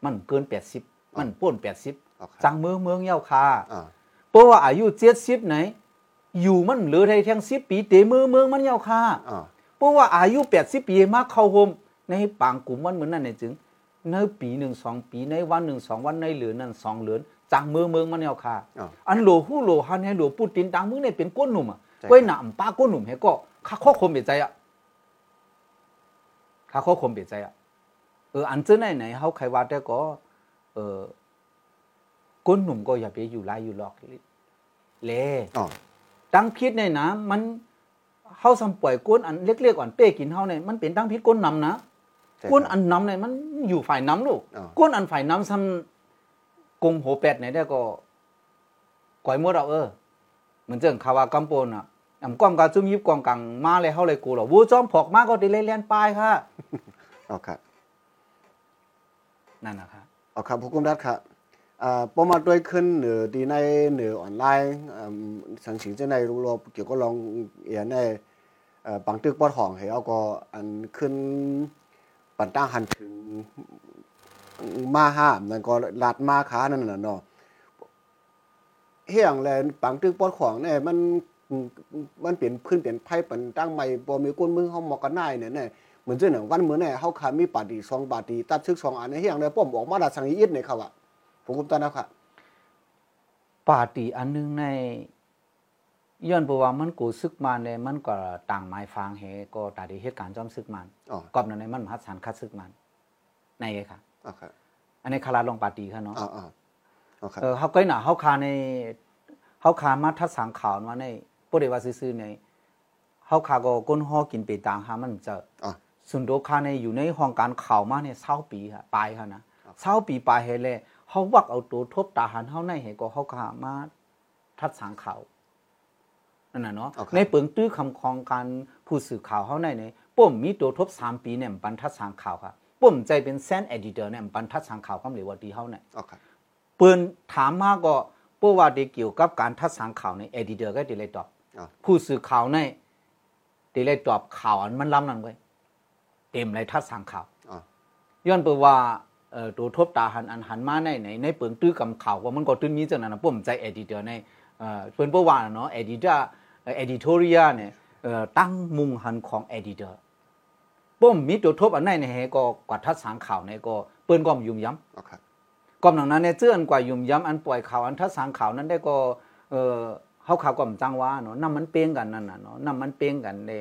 มันเกินแปดสิบมันป้นแปดสิบอ๋อครับจังเมืองเมืองเย้าคาอ๋อเพราะว่าอายุเจ็ดสิบไหน อยู่มันเหลือไทยแทงสิบปีเตะมือเมืองมันเย้าคาอ๋อเพราะว่าอายุแปดสิบปีมาเข้าโฮมในปางกลุ่มวันเหมือนนั่นเนี่ยจึงในปีหนึ่งสองปีในวันหนึ่งสองวันในเหลือนั่นสองเหลือน จังเมืองเมืองมันเย้าคาอ๋ออันโหลหู้โหลฮันให้โหลปูตินตังมึงเนี่ยเป็นก้นหนุ่มอะใช่ก้อยหนามป้าก้นหนุ่มให้ก็ข้าข้อคมเบียดใจอะข้าข้อคมเบียดใจอะเอออันเจ้าไหนไหนเขาใครว่าแต่ก็ เออก้นหนุ่มก็อย่าไปอยู่ไล่อยู่หลอกเล่อ๋อตั้งพิษในนะมันเฮาสำป่วยก้นอันเล็กๆอ่อนเป้กินเฮาเนี่ยมันเป็นตั้งพิษก้นนำนะใช่ก้นครับอันนำเนี่ยมันอยู่ฝ่ายน้ำลูกอ๋อก้นอันฝ่ายน้ำซ้ำ กงโหแปดไหนได้ก็ก่อยมดเอาเออเหมือนเจังคาวากำปนอะอำก้อมกาจุ่มยิบกองกังมาเลยเฮาเลยกูหรอวูจอมผอกมาก็ได้เล่นๆปลายค่ะอ๋อครับนั่นนะครับอ๋อครับผู้กุมรัฐครับอ่าปอมาด้วยขึ้นเหนือดีในเหนือออนไลน์อ่าสังสิงจะในรูรเกี่ยวก็ลองเอียในเอ่อปังตึกปอดห้องให้เอาก็อันขึ้นปันตั้งหันถึง มาห้ามนั่นก็ลาดมาขานั่นน่ะเนาะเฮียงแลปังตึกปอดของเนี่ยมันมันเปลี่ยนพื้นเปลี่ยนไพ่ปันตั้งใหม่บ่มีก้นมือเฮาหมอกกันได้เนี่ยเนี่ยเหมือนเจ้าหนังวันเหมือนเนี่ยเฮาขามีปาดีสองปาดีตัดชึกสองอันในเฮียงเลยป้อมออกมาดัดสังอีดเนี่ยครับอะผมกุมตานะครับปาร์ตีอันหนึงในย้อนเพราะว่ามันกูซึกมาเนี่ยมันก็ต่างหมายฟังเหก็ตาดีเหตุการณ์จอมซึกมันอ๋อกอบนั้นในมันมหัศสารคัดซึกมันในไงค่ะ อ๋อครับอันนี้คาราลงปาร์ตีค่ะเนาะอ๋ออ๋ออ๋อครับเออเฮาก้อยหน่าเฮาคาในเฮาคามาทัดสังข่าวมาในบ่ได้ว่าซื่อๆในเฮาคาก็ก้นฮอกินไปต่างหามันจะอ๋อสุนโดคาในอยู่ในห้องการข่าวมาเนี่ย20ปีค่ะปลายค่ะนะ20ปีปลายเฮแลเฮาวักเอาตัวทบตาหันเฮาในเฮก็เฮาคามาทัดสังข่าวนั่นน่ะเนาะอ๋อครับในเปิงตื้อคำของการผู้สื่อข่าวเฮาในเนี่ยป้มมีตัวทบสามปีเนี่ยมันปันทัดสังข่าวค่ะ ป้มใจเป็นแซนเอดิเตอร์เนี่ยมันปันทัดสังข่าวคำเหลวว่าดีเฮาเนี่ยอ๋อครับเปิ้นถามมาก็เพื่อว่าได้เกี่ยวกับการทัดสังข่าวในเอดิเตอร์ก็ได้เลยตอบอ๋อผู้สื่อข่าวในได้เลยตอบข่าวอันมันล้ำนั่นไว้เต็มเลยทัดสังข่าวอ๋อย้อนเปิว่าเอ่อตัวทบตาหันอันหันมาในในในเปิงตื้อกับข่าวว่ามันก็ตื้นมีจังนั้นนะผมใจเอดิเตอร์ในเอ่อเปิ้นเพื่อว่าเนาะเอดิเตอร์เอดิทอเรียเนี่ยเอ่อตั้งมุงหันของเอดิเตอร์ ป้อมมีตัวทบอันไหนในเฮก็กว่าทัดสางข่าวในก็เปิ้นก็มยุ่มย้ำก็หนังนั้นในเจื้อนกว่ายุ่มย้ำอันปล่อยข่าวอันทัดสางข่าวนั้นได้ก็เออเฮาข่าวก็มจังว่าเนาะน้ำมันเปียงกันนั่นน่ะเนาะน้ำมันเปียงกันใน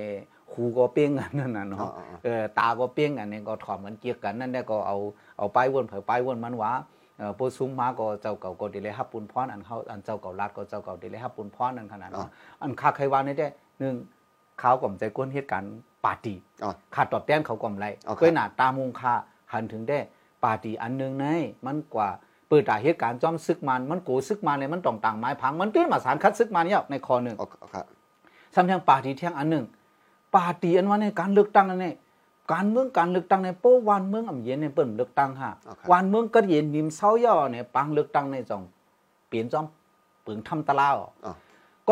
หูก็เปียงกันนั่นน่ะเนาะเออตาก็เป้งกันนี่ก็ถอมกันเกียกกันนั่นได้ก็เอาเอาไป้ายวนเผื่อไปวนมันว่าเออโปซุ้มมาก็เจ้าเก่าก็ดีเลยฮับปุ่นพรอันเขาอันเจ้าเก่ารัดก็เจ้าเก่าดีเลยฮับปุ่นพรนั่นขนาดเนาะอันคัใครว่านได้1 เขาก่อมใจก้นเหตุการณ์ปาร์ตี้ขาดตอดแต้มเขาก่อมไรก็หนาตามงค่าหันถึงได้ปาร์ตี้อันหนึ่งในมันกว่าเปิดตาเหตุการณ์จอมซึกมันมันโกซึกมันเลยมันต่องต่างไม้พังมันตื้นมาสารคัดซึกมันเนี่ยในคอหนึ่งสำเนียงปาร์ตี้เที่ยงอันหนึ่งปาร์ตี้อันว่าในการเลือกตั้งนั่นเอการเมืองการเลือกตั้งในโป้วันเมืองอำเย็นในเปิ้นเลือกตั้งฮะวันเมืองก็เย็นยิ้มเศร้าย่อเนี่ยปังเลือกตั้งในจองเปลี่ยนจอมเปิงทำตะลาว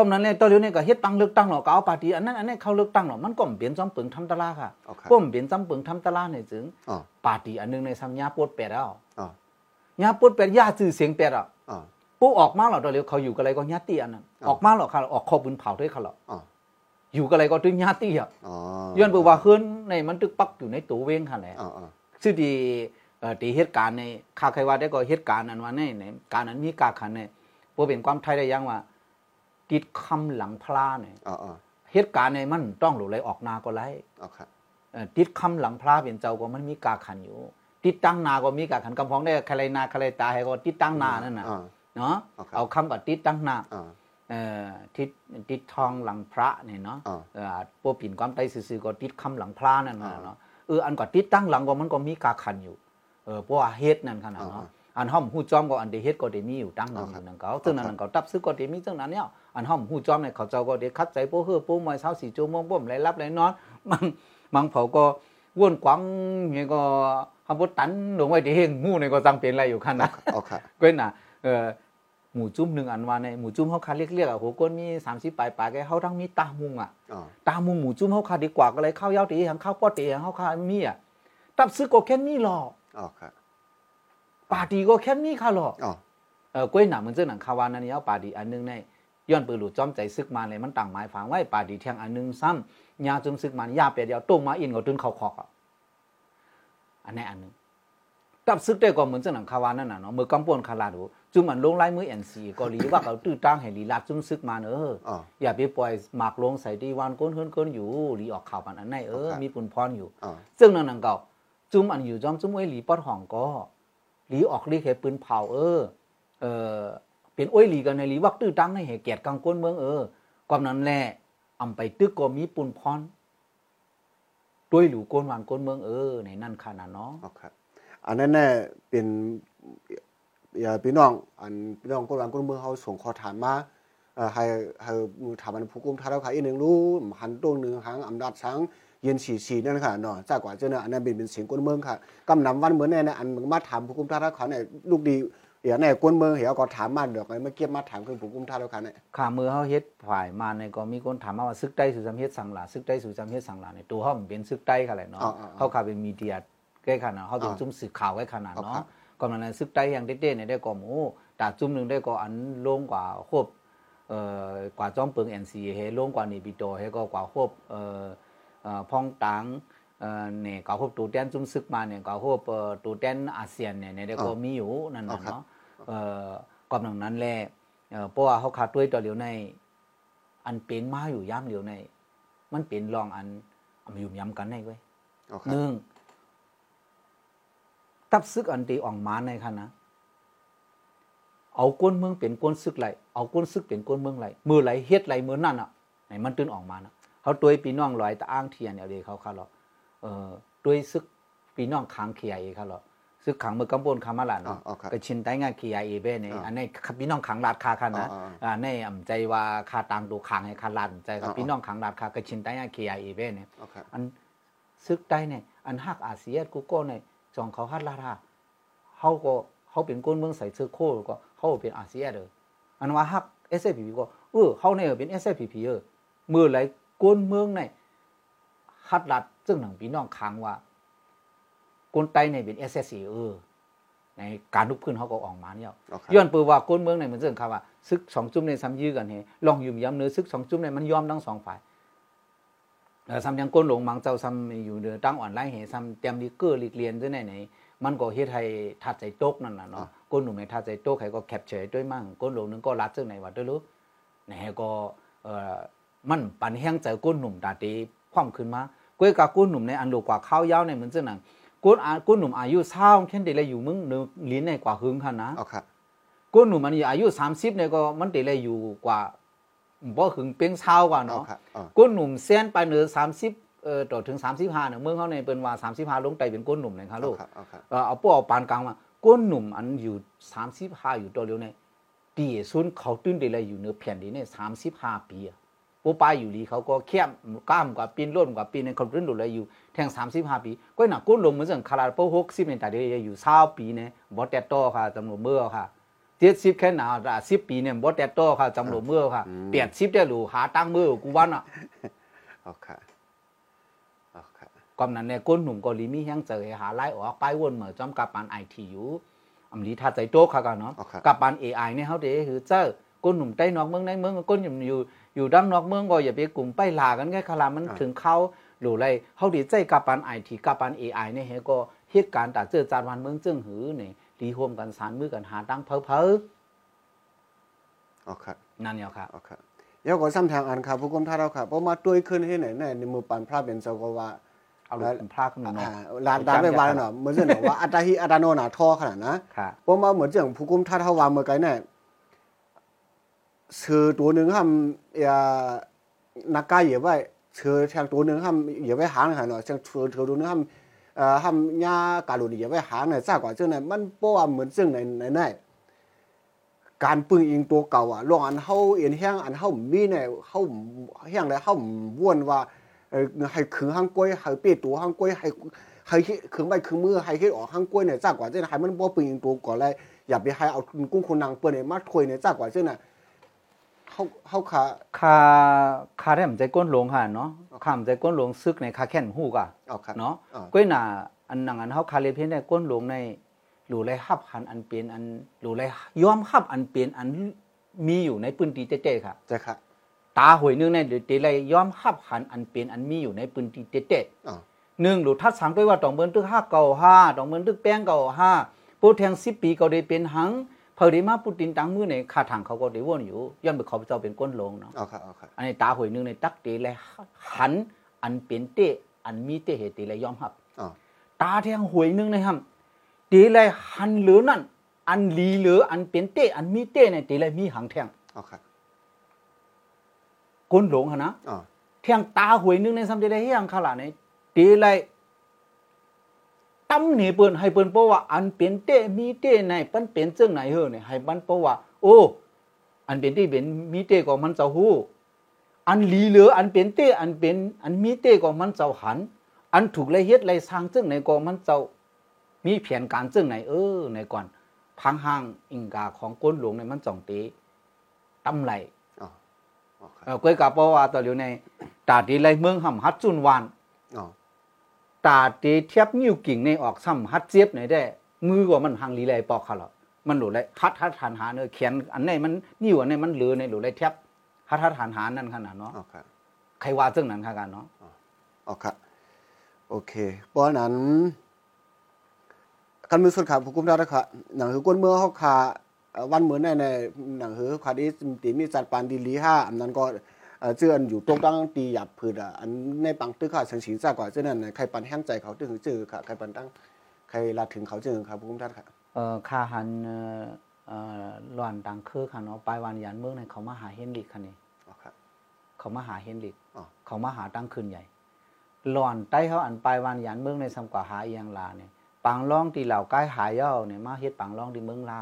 อ๋อก็นั้นเลยตอนเดียวนี่ก็เฮ็ดปังเลือกตั้งหรอกก็เอาปาร์ตี้อันนั้นอันนี้เขาเลือกตั้งหรอกมันก็เปลี่ยนจอมปึงทำตะลาค่ะอ๋อครับป้มเปลี่ยนจำปึงทำตะลาเนี่ยจึงอ๋อปาร์ตี้อันหนึงในสัญญาปวดแปดแล้วอ๋อญาปวดแปดญาจื่อเสียงแปดอะอ๋อปุ๊ออกมาหรอกตอนเดียวเขาอยู่กับอะไรก็ญาติอันนั้นอ๋อออกมาหรอกค่ะออกคอบุญเผาด้วยเขาหรอกอ๋ออยู่กับอะไรก็ตึงญาติอะอ๋อย้อนไปว่าเฮือนในมันตึกปักอยู่ในตัวเวงค่ะแหละอ๋ออ๋อซึ่งดีเอ่อตีเหตุการณ์ในข้าใครว่าได้ก็เหตุการณ์นั้นว่าในในการนั้นมีกาขันเนี่ยบ่เป็นความไทยได้ยังว่า ติดคำหลังพลาเนี่ยอ๋ออ๋อเหตุการณ์ในมันต้องหลุดไหลออกนาก็ไหลอ๋อครับเอ่อติดคำหลังพระเป็นเจ้าก็มันมีกาขันอยู่ ติดตั้งนาก็มีกาขันกำพองได้ใครนาใครตาให้ก็ติดตั้งนานั่นน่ะอ๋อเนาะโอเคเอาคำกับติดตั้งนาอ๋อเอ่อติดติดทองหลังพระเนี่ยเนาะอ๋อเออพวกปิ่นความไตซื่อๆก็ติดคำหลังพระนั่นน่ะอ่าเนาะเอเอออันก็ติดตั้งหลังก็มันก็มีกาขันอยู่เออเพราะว่าเฮ็ดนั่นขนาดเนาะอันห้อมหูจอมก็อันเดเฮ็ดก็ได้มีอยู่ตั้งหลังอยู่นั่นก็ซึ่งนั้นก็ตับซึกก็ได้มีซึ่งนั้นเนี่ย อันห้อมหูจอมเนี่ยเขาเจ้าก็ได้คัดใจโป้เฮือโป้มอยเช้าสี่ชั่วโมงบ่มไหลรับไหลนอนมันมังเผาก็วนกวางเนี่ยก็คำพูดตันลงไว้ที่เฮงหูเนี่ยก็จังเป็นอะไรอยู่ขนาดอ๋อค่ะก็น่ะเออหมูจุ้มหนึ่งอันว่าในหมูจุ้มเขาคัดเรียกๆอะโหก้นมีสามสิบปลายปลายแกเขาทั้งมีตามุงอะอ๋อตามุงหมูจุ้มเขาคัดดีกว่าก็เลยข้าวยาวตีหังข้าวป้อตีหังเขาคัดมีอะตับซื้อก็แค่นี้หรออ๋อค่ะปาตีก็แค่นี้ค่ะหรออ๋อเออก้อยหนังมันเจ้าหนังคาวานันนี่เอาปาดีอันนึงใน ย้อนปืนหลุดจอมใจซึกมาเลยมันต่างหมายฝังไว้ปาดีเทียงอันนึงซ้ำยาจุมซึกมันยาเปียเดียวต้มมาอินก็ตื่นเขาคอกอะอันนี้อันนึงตับซึกได้ก็เหมือนเจ้าหนังคาวานั่นน่ะเนาะมือกำปวนคาราดูจุมมันลงไล่มือเอ็นซีก็หลีว่าเขาตื้อตั้งให้หลีลาดจุมซึกมาเนอะอ๋ออย่าไปปล่อยหมากลงใส่ดีวันก้นเฮิรนก้นอยู่หลีออกข่าวปันอันไหนเออครับมีปุ่นพรอยู่อ๋อซึ่งนั่นนังเก่าจุ้มอันอยู่จอมจุ้มไว้หลีปอดห้องก็หลีออกหลีเหปืนเผาเออเออ เป็นอ้อยหลีกันในหลีวักตื้อตั้งในเหตุเกียรติกังก้นเมืองเออความนั้นแหละอำไปตึกก็มีปุ่นพรด้วยหลูก้นหวานก้นเมืองเออในนั่นขนาดเนาะอ๋อครับอันนั้นน่เป็นอย่าพี่น้องอันพี่น้องคนหลังคนเมืองเขาส่งข้อถามมาเอ่อให้ให้ถามอันผู้กุมทาราขาอีกหนึ่งรู้หันตรงหนึ่งหางอำนาจช้างเย็นฉีฉีนั่นค่ะเนาะจากกว่าเจ้าเนี่ยอันนั้นเป็นเป็นเสียงคนเมืองค่ะกำนำวันเหมือนแน่นี่ยอันมาถามผู้กุมทาราขาเนี่ยลูกดี เดี๋ยวแน่คนเมืองเหี่ยวก็ถามมาเดี๋ยวไงเมื่อกี้มาถามคือผู้กุมท้าเราขายเนี่ยข้ามือเฮาเฮ็ดฝ่ายมาในก็มีคนถามมาว่าซึกใต้สู่จำเฮ็ดสังหลาซึกใต้สู่จำเฮ็ดสังหลาในตัวเฮามันเป็นซึกใต้ค่ะแหละเนาะอ่าๆๆเขาข่าวเป็นมีเดียใกล้ขนาดเฮาเป็นอ่าจุ้มสื่อข่าวไว้ขนาดครัเนาะบก็มันนั้นซึกใต้อย่างเด็ดๆเนี่ยได้ก็หมูตาจุ้มหนึงได้ก็อันลงกว่าครบเอ่อกว่าจอมเปิง NC เฮลงกว่านี่ปิโตเฮก็กว่าครบเอ่อเอ่อพองตัง เอ่อเนี่ยกว่าครบตูแตนจุ้มซึกมาเนี่ยกว่าครบเอ่อตูแตนอาเซียนเนี่ยเนี่ยได้ก็มีอยู่นั่นน่ะอ๋อครับเนาะเอ่อก็นั้นนั้นแหละเอ่อเพราะว่าเขาขาดด้วยต่อเหลียวใน อันเป็นมาอยู่ย่ำเหลียวใน มันเป็นรองอันอำยุ่มย้ำกันในเว้ยอ๋อคหรับนึ่งตับซึกอันตีอ่องมาในค่ะนะเอาก้นเมืองเป็นก้นซึกไหลเอาก้นซึกเป็นก้นเมืองไหลมือไหลเฮ็ดไหลมือนั่นอะไหนมันตื่นออกมานะเขาตัวปีน้องลอยตะอ้างเทียนเอาเดีเขาค่ะหรอเออ ด้วยซึกปีน้องขังเขียเอค่ะหรอซึกขังมือกำบนคามาลาอ๋อเนาะอ๋อครับก็ชินได้งานเขียเอเบ้เนี่ยอ่าอันนี้พี่น้องขังลาดคาค่ะนะอ่าอ่าอ่าในอ่ำใจว่าคาตังดูขังให้คาลาดใจกับอ่าพี่น้องขังลาดคาก็ชินได้งานเขียเอเบ้เนี่ยอ๋อครับอันซึกใต้เนี่ยอันฮักอาเซียนกูก็เนี่ยจองเขาฮัดลาดาเขาก็เขาเป็นก้นเมืองใส่เสื้อโค้ทก็เขาก็เป็นอาเซียนเลยอันว่าฮัก s อ p p ก็เออเขาเนี่ยเป็น s อ p p เออเมื่อไหรก้นเมืองเนี่ยฮัดลัด ซึ่งหนังพี่น้องค้างว่าก้นใต้เนี่ยเป็น s อ c เออในการลุกขึ้นเขาก็ออกมาเนี่ยอ๋อครับย้อนเปือว่าก้นเมืองในเหมือนเรื่องคำว่าซึกสองจุ่มในซ้ำยื้อกันเฮลองยุ่มย้ำเนื้อซึกสองจุ่มในมันยอมทั้งสองฝ่ายเอ่อซ้ำยังก้นหลงมังเจ้าซ้ำอยู่เดือตั้งอ่อนไล่เหซ้ำเตรียมดีเกอร์ลีกเรียนด้วยไหนไหนมันก็เฮ็ดให้ทัดใจโต๊กนั่นน่ะเนาะก้นหนุ่มในทัดใจโต๊กใครก็แคปเฉยด้วยมั่งก้นหลงนึงก็รัดซึ่งไหนว่าด้วยรู้ไหนก็เอ่อมันปันแห้งใจก้นหนุ่มตาตีความขึ้นมา ก้วยกับก้นหนุ่มในอันโลกว่าข้าวยาวในเหมือนเจ้าหนังก้นอาก้นหนุ่มอายุเศร้าแค่เดเลยอยู่มึงเนื้อลิ้นในกว่าหึงค่ะนะอ๋อครับก้นหนุ่มมันอายุ30เนี่ยก็มันเดเลยอยู่กว่าบ่หึงเป้งเศร้ากว่าอ๋อเนาะครับอ๋อก้นหนุ่มเส้นไปเหนือสามสิบเอ่อต่อถึงสามสิบห้าเนี่ยเมืองเขาในเป็นว่าสามสิบห้าลงไตเป็นก้นหนุ่มนะครับลูกครับอ๋อครับเอ่อเอาพวกเอาปานกลางมาก้นหนุ่มอันอยู่สามสิบห้าอยู่ตัวเดียวเนี่ยดีสุนเขาตื้นเดเลยอยู่เหนือแผ่นดินเนี่ยสามสิบห้าปีอะ ปูป้าอยู่ลีเขาก็เข้มกล้ามกว่าปีนร่นกว่าปีในคนตื้นดูเลยอยู่แทงสามสิบห้าปีก็หนักก้นลงเหมือนสั่งคาราโปหกสิบเนี่ยแต่เดียวอยู่เศร้าปีเนี่ยบอสแตโตค่ะจำนวนเมื่อค่ะเจ็ดสิบแค่หนาสิบปีเนี่ยบอสแตโตค่ะจำนวนเมื่อค่ะแปดสิบได้หรูหาตั้งมือกูวันอะอ๋อครับอ๋อครับก่อนนั้นเนี่ยก้นหนุ่มก็ลีมีแห้งเจอหาไล่ออกไปวนเหมือจอมกับปานไอทีอยู่อำลีทัดใจโต๊ะค่ะกันเนาะอ๋อครับกับปานเอไอเนี่ยเขาเด้คือเจ้าก้นหนุ่มใต้นอกเมืองในเมืองก้นหนุ่มอยู่ อยู่ดังนอกเมืองก็อย่าไปกลุ่มไปลากันแค่คลามันถึงเขาหรือไรเขาดีใจกับปานไอทีกับปานเอไอเนี่ยเฮก็เหตุการณ์ตัดเจอจานวันเมืองจึงหือเนี่ยดีร่วมกันสารมือกันหาตั้งเพอเพออ๋อครับนั่นเนี่ยค่ะโอเคเดี๋ยวก็ซ้ำทางอันครับผู้กรมท่าเราครับเพราะมาด้วยขึ้นให้ไหนแน่ในมือปันพระเป็นเจ้าก็ว่าเอาลูกเป็นพระขึ้นมาเนาะอ่าลานดานไปวาแล้วเนาะเหมือนเรื่องว่าอัตหิอัตโนนาท่อขนาดนะค่ะเพราะมาเหมือนเรื่องผู้กรมท่าเท่าวาเมื่อไกลเนี่ย ชื่อตัวหนึ่งห้ามอย่านักกายเหยียบไว้ชื่อแทงตัวหนึ่งห้ามเหยียบไว้หางขนาดเนาะเชื่อชื่อตัวหนึ่งห้ามเอ่อทำยากาลุนี่ไว้หาในซากว่าจังนั้นมันบ่ว่าเหมือนซึ่งในในในการปึงอิงตัวเก่าอะลองอันเฮาเอ็นแห้งอันเฮามีเนี่ยเฮาแห้งแล้วเฮาวนว่าเออให้ขึงหางกล้วยให้เปียตัวหางกล้วยให้ให้ขึงใบขึงมือให้เฮ็ดออกหางกล้วยเนี่ยซากว่าจังนั้นให้มันบ่ปึงอิงตัวก่อนเลยอย่าไปให้เอากุ้งคนนางเปิ้นเนี่ยมาถวยเนี่ยซากว่าจังนั้น เฮาเฮาขาคาคาแรมใจก้นหลงค่ะเนาะคามใจก้นหลงซึกในคาแค่นหูกอะเอาครับเนาะอ่าก้อยหนาอันนังอันเฮาคาเลเพียนได้ก้นหลงในหลูไรฮับหันอันเป็นอันหลูไรยอมฮับอันเป็นอันมีอยู่ในปืนตีเจ๊ๆค่ะใช่ครับตาหวยนึงในเดี๋ยวตีไรยอมฮับหันอันเป็นอันมีอยู่ในปืนตีเจ๊อ๋อๆหนึ่งหลูทัดสังด้วยว่าตองเบิ้นตึกห้าเก่าห้าตองเบิ้นตึกแป้งเก่าห้าปูแทงสิบปีก็ได้เป็นหังเพอได้มาปูตินตังมือในคาทางเขาก็ได้วนอยู่ย้อนไปเขาเจ้าเป็นก้นหลงเนาะเอาครับเอาครับอันนี้ตาหวยหนึงในตักตีเลยหันอันเป็นเตะอันมีเตะเหตุตีเลยยอมรับอ๋อตาแทงหวยหนึงนะครับตีเลยหันเหลือนั่นอันลีเหลืออันเป็นเตะอันมีเตะเนี่ยตีเลยมีหางแทงเอาครับก้นหลงหนนะอ๋อแทงตาหวยหนึงในซ้ำตีเลยเฮียงขลาดเนี่ยตีเลย ตั้มหนีเปิ้นให้เปิ้นเพราะว่าอันเป็นเตะมีเตะในปันเป็นเจ้งไหนเฮอเนี่ยให้มันเพราะว่า โอ้อันเป็นที่เป็นมีเตะก็มันจะฮู้อันหลีเหลืออันเป็นเต้อันเป็นอันมีเต้ก็มันเจ้าหัน อันถูกเลยเฮ็ดเลยสร้างจึงไหนก็มันเจ้ามีแผนการจึงไหนเออในก่อนพังห้างอิงกาของก้นหลวงในมันจ่องเตตำไหลอ๋ออ๋อครับเออก้อยกาเพราะว่าตอนอยู่ในตาดีไรเมืองหำฮัดจุนวานอ๋อ ตาตีเทียบนิ้วกิ่งในออกซ้ำฮัดเจี๊ยบไหนได้มือก็มันหังลีไรปอกเขาหรอมันหลุดเลยฮัดฮัดหันหาเนอเขียนอันไหนมันนิ้วอันไหนมันเหลือในหลุดเลยเทียบฮัดฮัดหันหานั่นขนาดเนาะอ๋อคใครว่าจึงนั้นค่ะกันเนาะอ๋อครับโอเคเพราะนั้นกันมือสุดขาผู้กุมได้นะครับหนังคือกวนเมื่อเขาขาวันเหมือนในในหนังคือขาดีตีมีจัดปานดีลีห้าอันนั้นก็ เอ่อเจือนอยู่ตรงตั้งตีหยับผืดอะอันในปังตึกขาสังสีซากว่าเจ้านั่นน่ะใครปันแห้งใจเขาตึงจื้อค่ะใครปันตั้งใครลาถึงเขาจื้อครับผู้กุมท่านครับเอ่อค่าหันเอ่อเอ่อหลอนดังคือค่ะเนาะปลายวันยันเมืองในเขามาหาเฮนริกค่ะนี่อ๋อครับเขามาหาเฮนริกอ๋อเขามาหาตั้งคืนใหญ่หลอนใต้เขาอันปลายวันยันเมืองในสำกว่าหาเอียงลาเนี่ยปังร้องตีเหล่าใกล้หายเย้าเนี่ยมาเฮ็ดปังร้องที่เมืองลา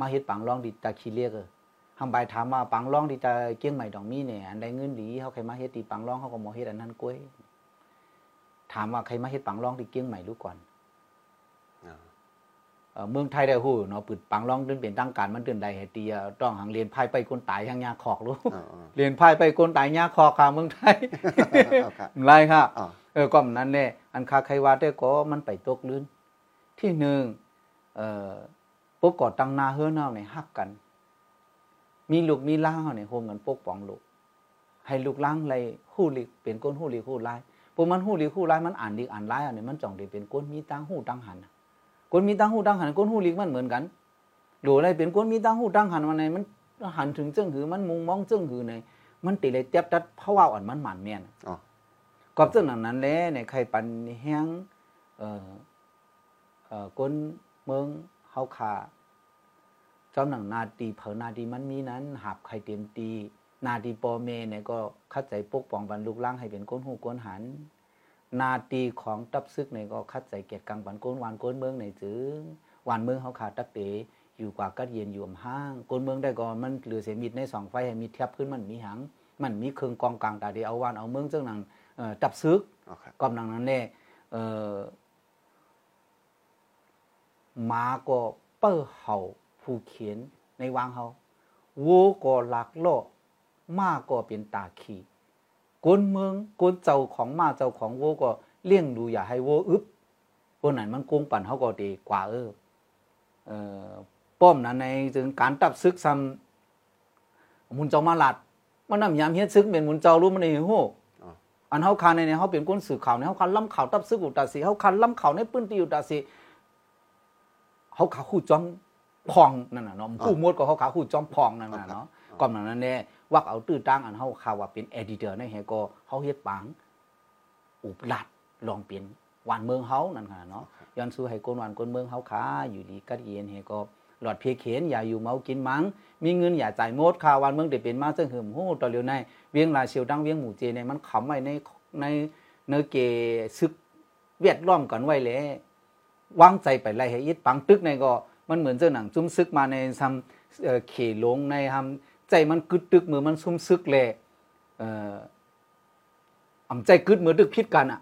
มาเฮ็ดปังร้องที่ตาคีเรียกเออ ทำไปถามว่าปังร้องที่ตาเกี้ยงใหม่ดอกมีเนี่ยอันใดเงินดีเขาใครมาเฮ็ดตีปังร้องเขาก็มาเฮ็ดอันนั้นกล้วย ถามว่าใครมาเฮ็ดปังร้องที่เกี้ยงใหม่รู้ก่อนอ๋อเอ่อเมืองไทยได้ฮู้เนาะปึดปังร้องเดินเป็นตั้งการมันเดินใดให้ตีอะต้องหังเรียนไพ่ไปคนตายยังยาขอกรู้อ๋ออ๋อเรียนไพ่ไปคนตายยาขอกค่ะเมืองไทยเอาครับไรค่ะอ๋อเออก็มันนั้นแหละอันคาใครว่าได้ก็มันไปตกลื่นที่หนึ่งเอ่อปกกอดตังนาเฮือเนาในฮักกัน มีลูกมีล่างเฮาในโฮมกันปกป้องลูก ให้ลูกล่างไรฮู้ลิกเป็นก้นฮู้ลิกฮู้ลายพวกมันฮู้ลิกฮู้ลายมันอ่านลิกอ่านลายอันนี้มันจ่องได้เป็นก้นมีตังหูตังหันน่ะก้นมีตังหูตังหันก้นฮู้ลิกมันเหมือนกันหรืออะไรเป็นก้นมีตังหูตังหันวันไหนมันหันถึงเจ้งหือมันมุงมองเจ้งหือในมันติเลยเจ็บตัดเพราะว่าอ่อนมันหมันเมียนอ๋อก็ซึ่งนั้นนั้นแหละในใครปันแห้งเอ่อเอ่อก้นเมืองเฮาขา เจ้าหนังนาตีเผอนาดีมันมีนั้นหับใครเตรียมตีนาดีปอเมเนี่ยก็คัดใจปกป้องบรรลุกล่างให้เป็นก้นหูก้นหัน นาตีของตับซึกเนี่ยก็คัดใจเกียรติกังบันก้นวานก้นเมืองในจึงวานเมืองเฮาขาตักเตอยู่กว่ากัดเย็นอยู่อำห้างก้นเมืองได้ก็มันเหลือเสียมิดในสองไฟให้มีเทียบขึ้นมันมีหัง มันมีเครื่องกองกลางตาเดียวเอาวานเอาเมืองเจ้าหนังเอ่อตับซึกอ๋อครับกำลังนั้นเนี่ยเอ่อหมาก็เป้อเห่า ผู้เขียนในวางเฮาวัวก็หลักโลกมาก็เป็นตาขี่กวนเมืองกวนเจ้าของมาเจ้าของวัวก็เลี้ยงดูอย่าให้วัวอึบพวกนั้นมันโกงปั่นเขาก็ดีกว่าเออเออป้อมนั้นในถึงการตับซึกซ้ำมุนเจ้ามาหลัดมันนำยามเฮ็ดซึกเป็นมุนเจ้ารู้มันในหูอันเฮาคันในเนี่ยเฮาเป็นคนสื่อข่าวในเฮาคันล้ำข่าวตับซึกอุตาสิเฮาคันล้ำข่าวในปื้นตีอุตาสิเฮาขาคู่จ้อม พองนั่นน่ะเนาะผู้หมดก็เฮาขาคู่จอมพองนั่นน่ะเนาะก่อนนั้นแน่วักเอาตื้อตั้งอันเฮาข่าวว่าเป็นเอดิเตอร์ในเฮก็เฮาเฮ็ดปังอุบลัดลองเป็นหวานเมืองเฮานั่นค่ะเนาะย้อนสู้ให้คนหวานคนเมืองเฮาขาอยู่ดีกัดเย็นเฮก็หลอดเพียเขียนอย่าอยู่เมากินมังมีเงินอย่าจ่ายหมดค่าวันเมืองได้เป็นมาซึ่งหึมโหตอเลียวในเวียงลาเชียวดังเวียงหมู่เจในมันขำไว้ในในเนอเกซึกเวียดล้อมกันไว้แล้ววางใจไปไล่ให้อิดปังตึกในก็ มันเหมือนเจ้าหนังจุ้มซึกมาในทำเอ่อเขหลงในทำใจมันกึดตึกมือมันซุ่มซึกแลเอ่ออำใจกึดมือดึกพิษกันอะ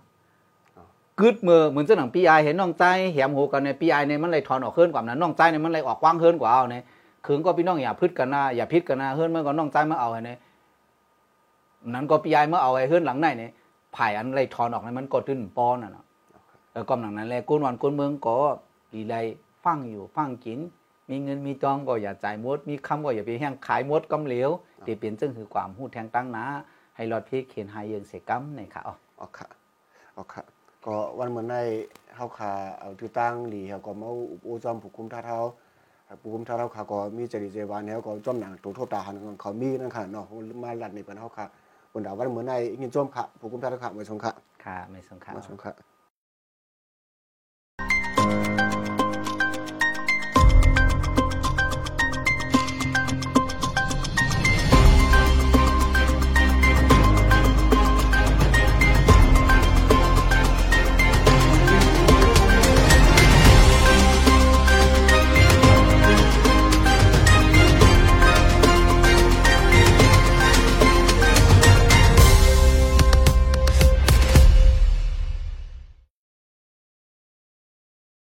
กึดมือเหมือนเจ้าหนังปีไอเห็นน้องใจแหมโหกันในปีไอเนี่ยมันเลยถอนออกเฮินกว่านั้นน้องใจเนี่ยมันเลยออกกว้างเฮินกว่าเอาเนี่ยคืนก็พี่น้องอย่าพึดกันนะอย่าพิษกันนะเฮินเมื่อก่อนน้องใจมาเอาไอ้เนี่ยนั้นก็ปีไอเมื่อเอาไอ้เฮินหลังในเนี่ยไผ่อันไรถอนออกในมันก็ตื้นปอนอะเนาะเออก็หนังนั้นแหละก้นวันก้นเมืองก็ดีไร ฟังอยู่ฟังกิน มีเงินมีจองก็อย่าจ่ายหมด มีคำก็อย่าไปแห้งขายหมดกำเหลวเดี๋ยวเปลี่ยนจึงคือความหู้แทงตั้งนะให้รอดพี่เขียนหายเยิงเสกำในค่ะอ๋ออ๋อค่ะอ๋อค่ะก็วันเหมือนในเฮาขาเอาที่ตั้งหลีเฮาก็มาอุปโอจอมผู้คุมท่าเท้าผู้คุมท่าเท้าขาก็มีจริตเจวานเฮาก็จอมหนังตัวทบตาหันเขามีนั่นค่ะเนาะมาลัดนี่เป็นเฮาค่ะบนดาวันเหมือนในยินจอมค่ะผู้คุมท่าเท้าขามาชมค่ะค่ะไม่สงค่ะมาชมค่ะ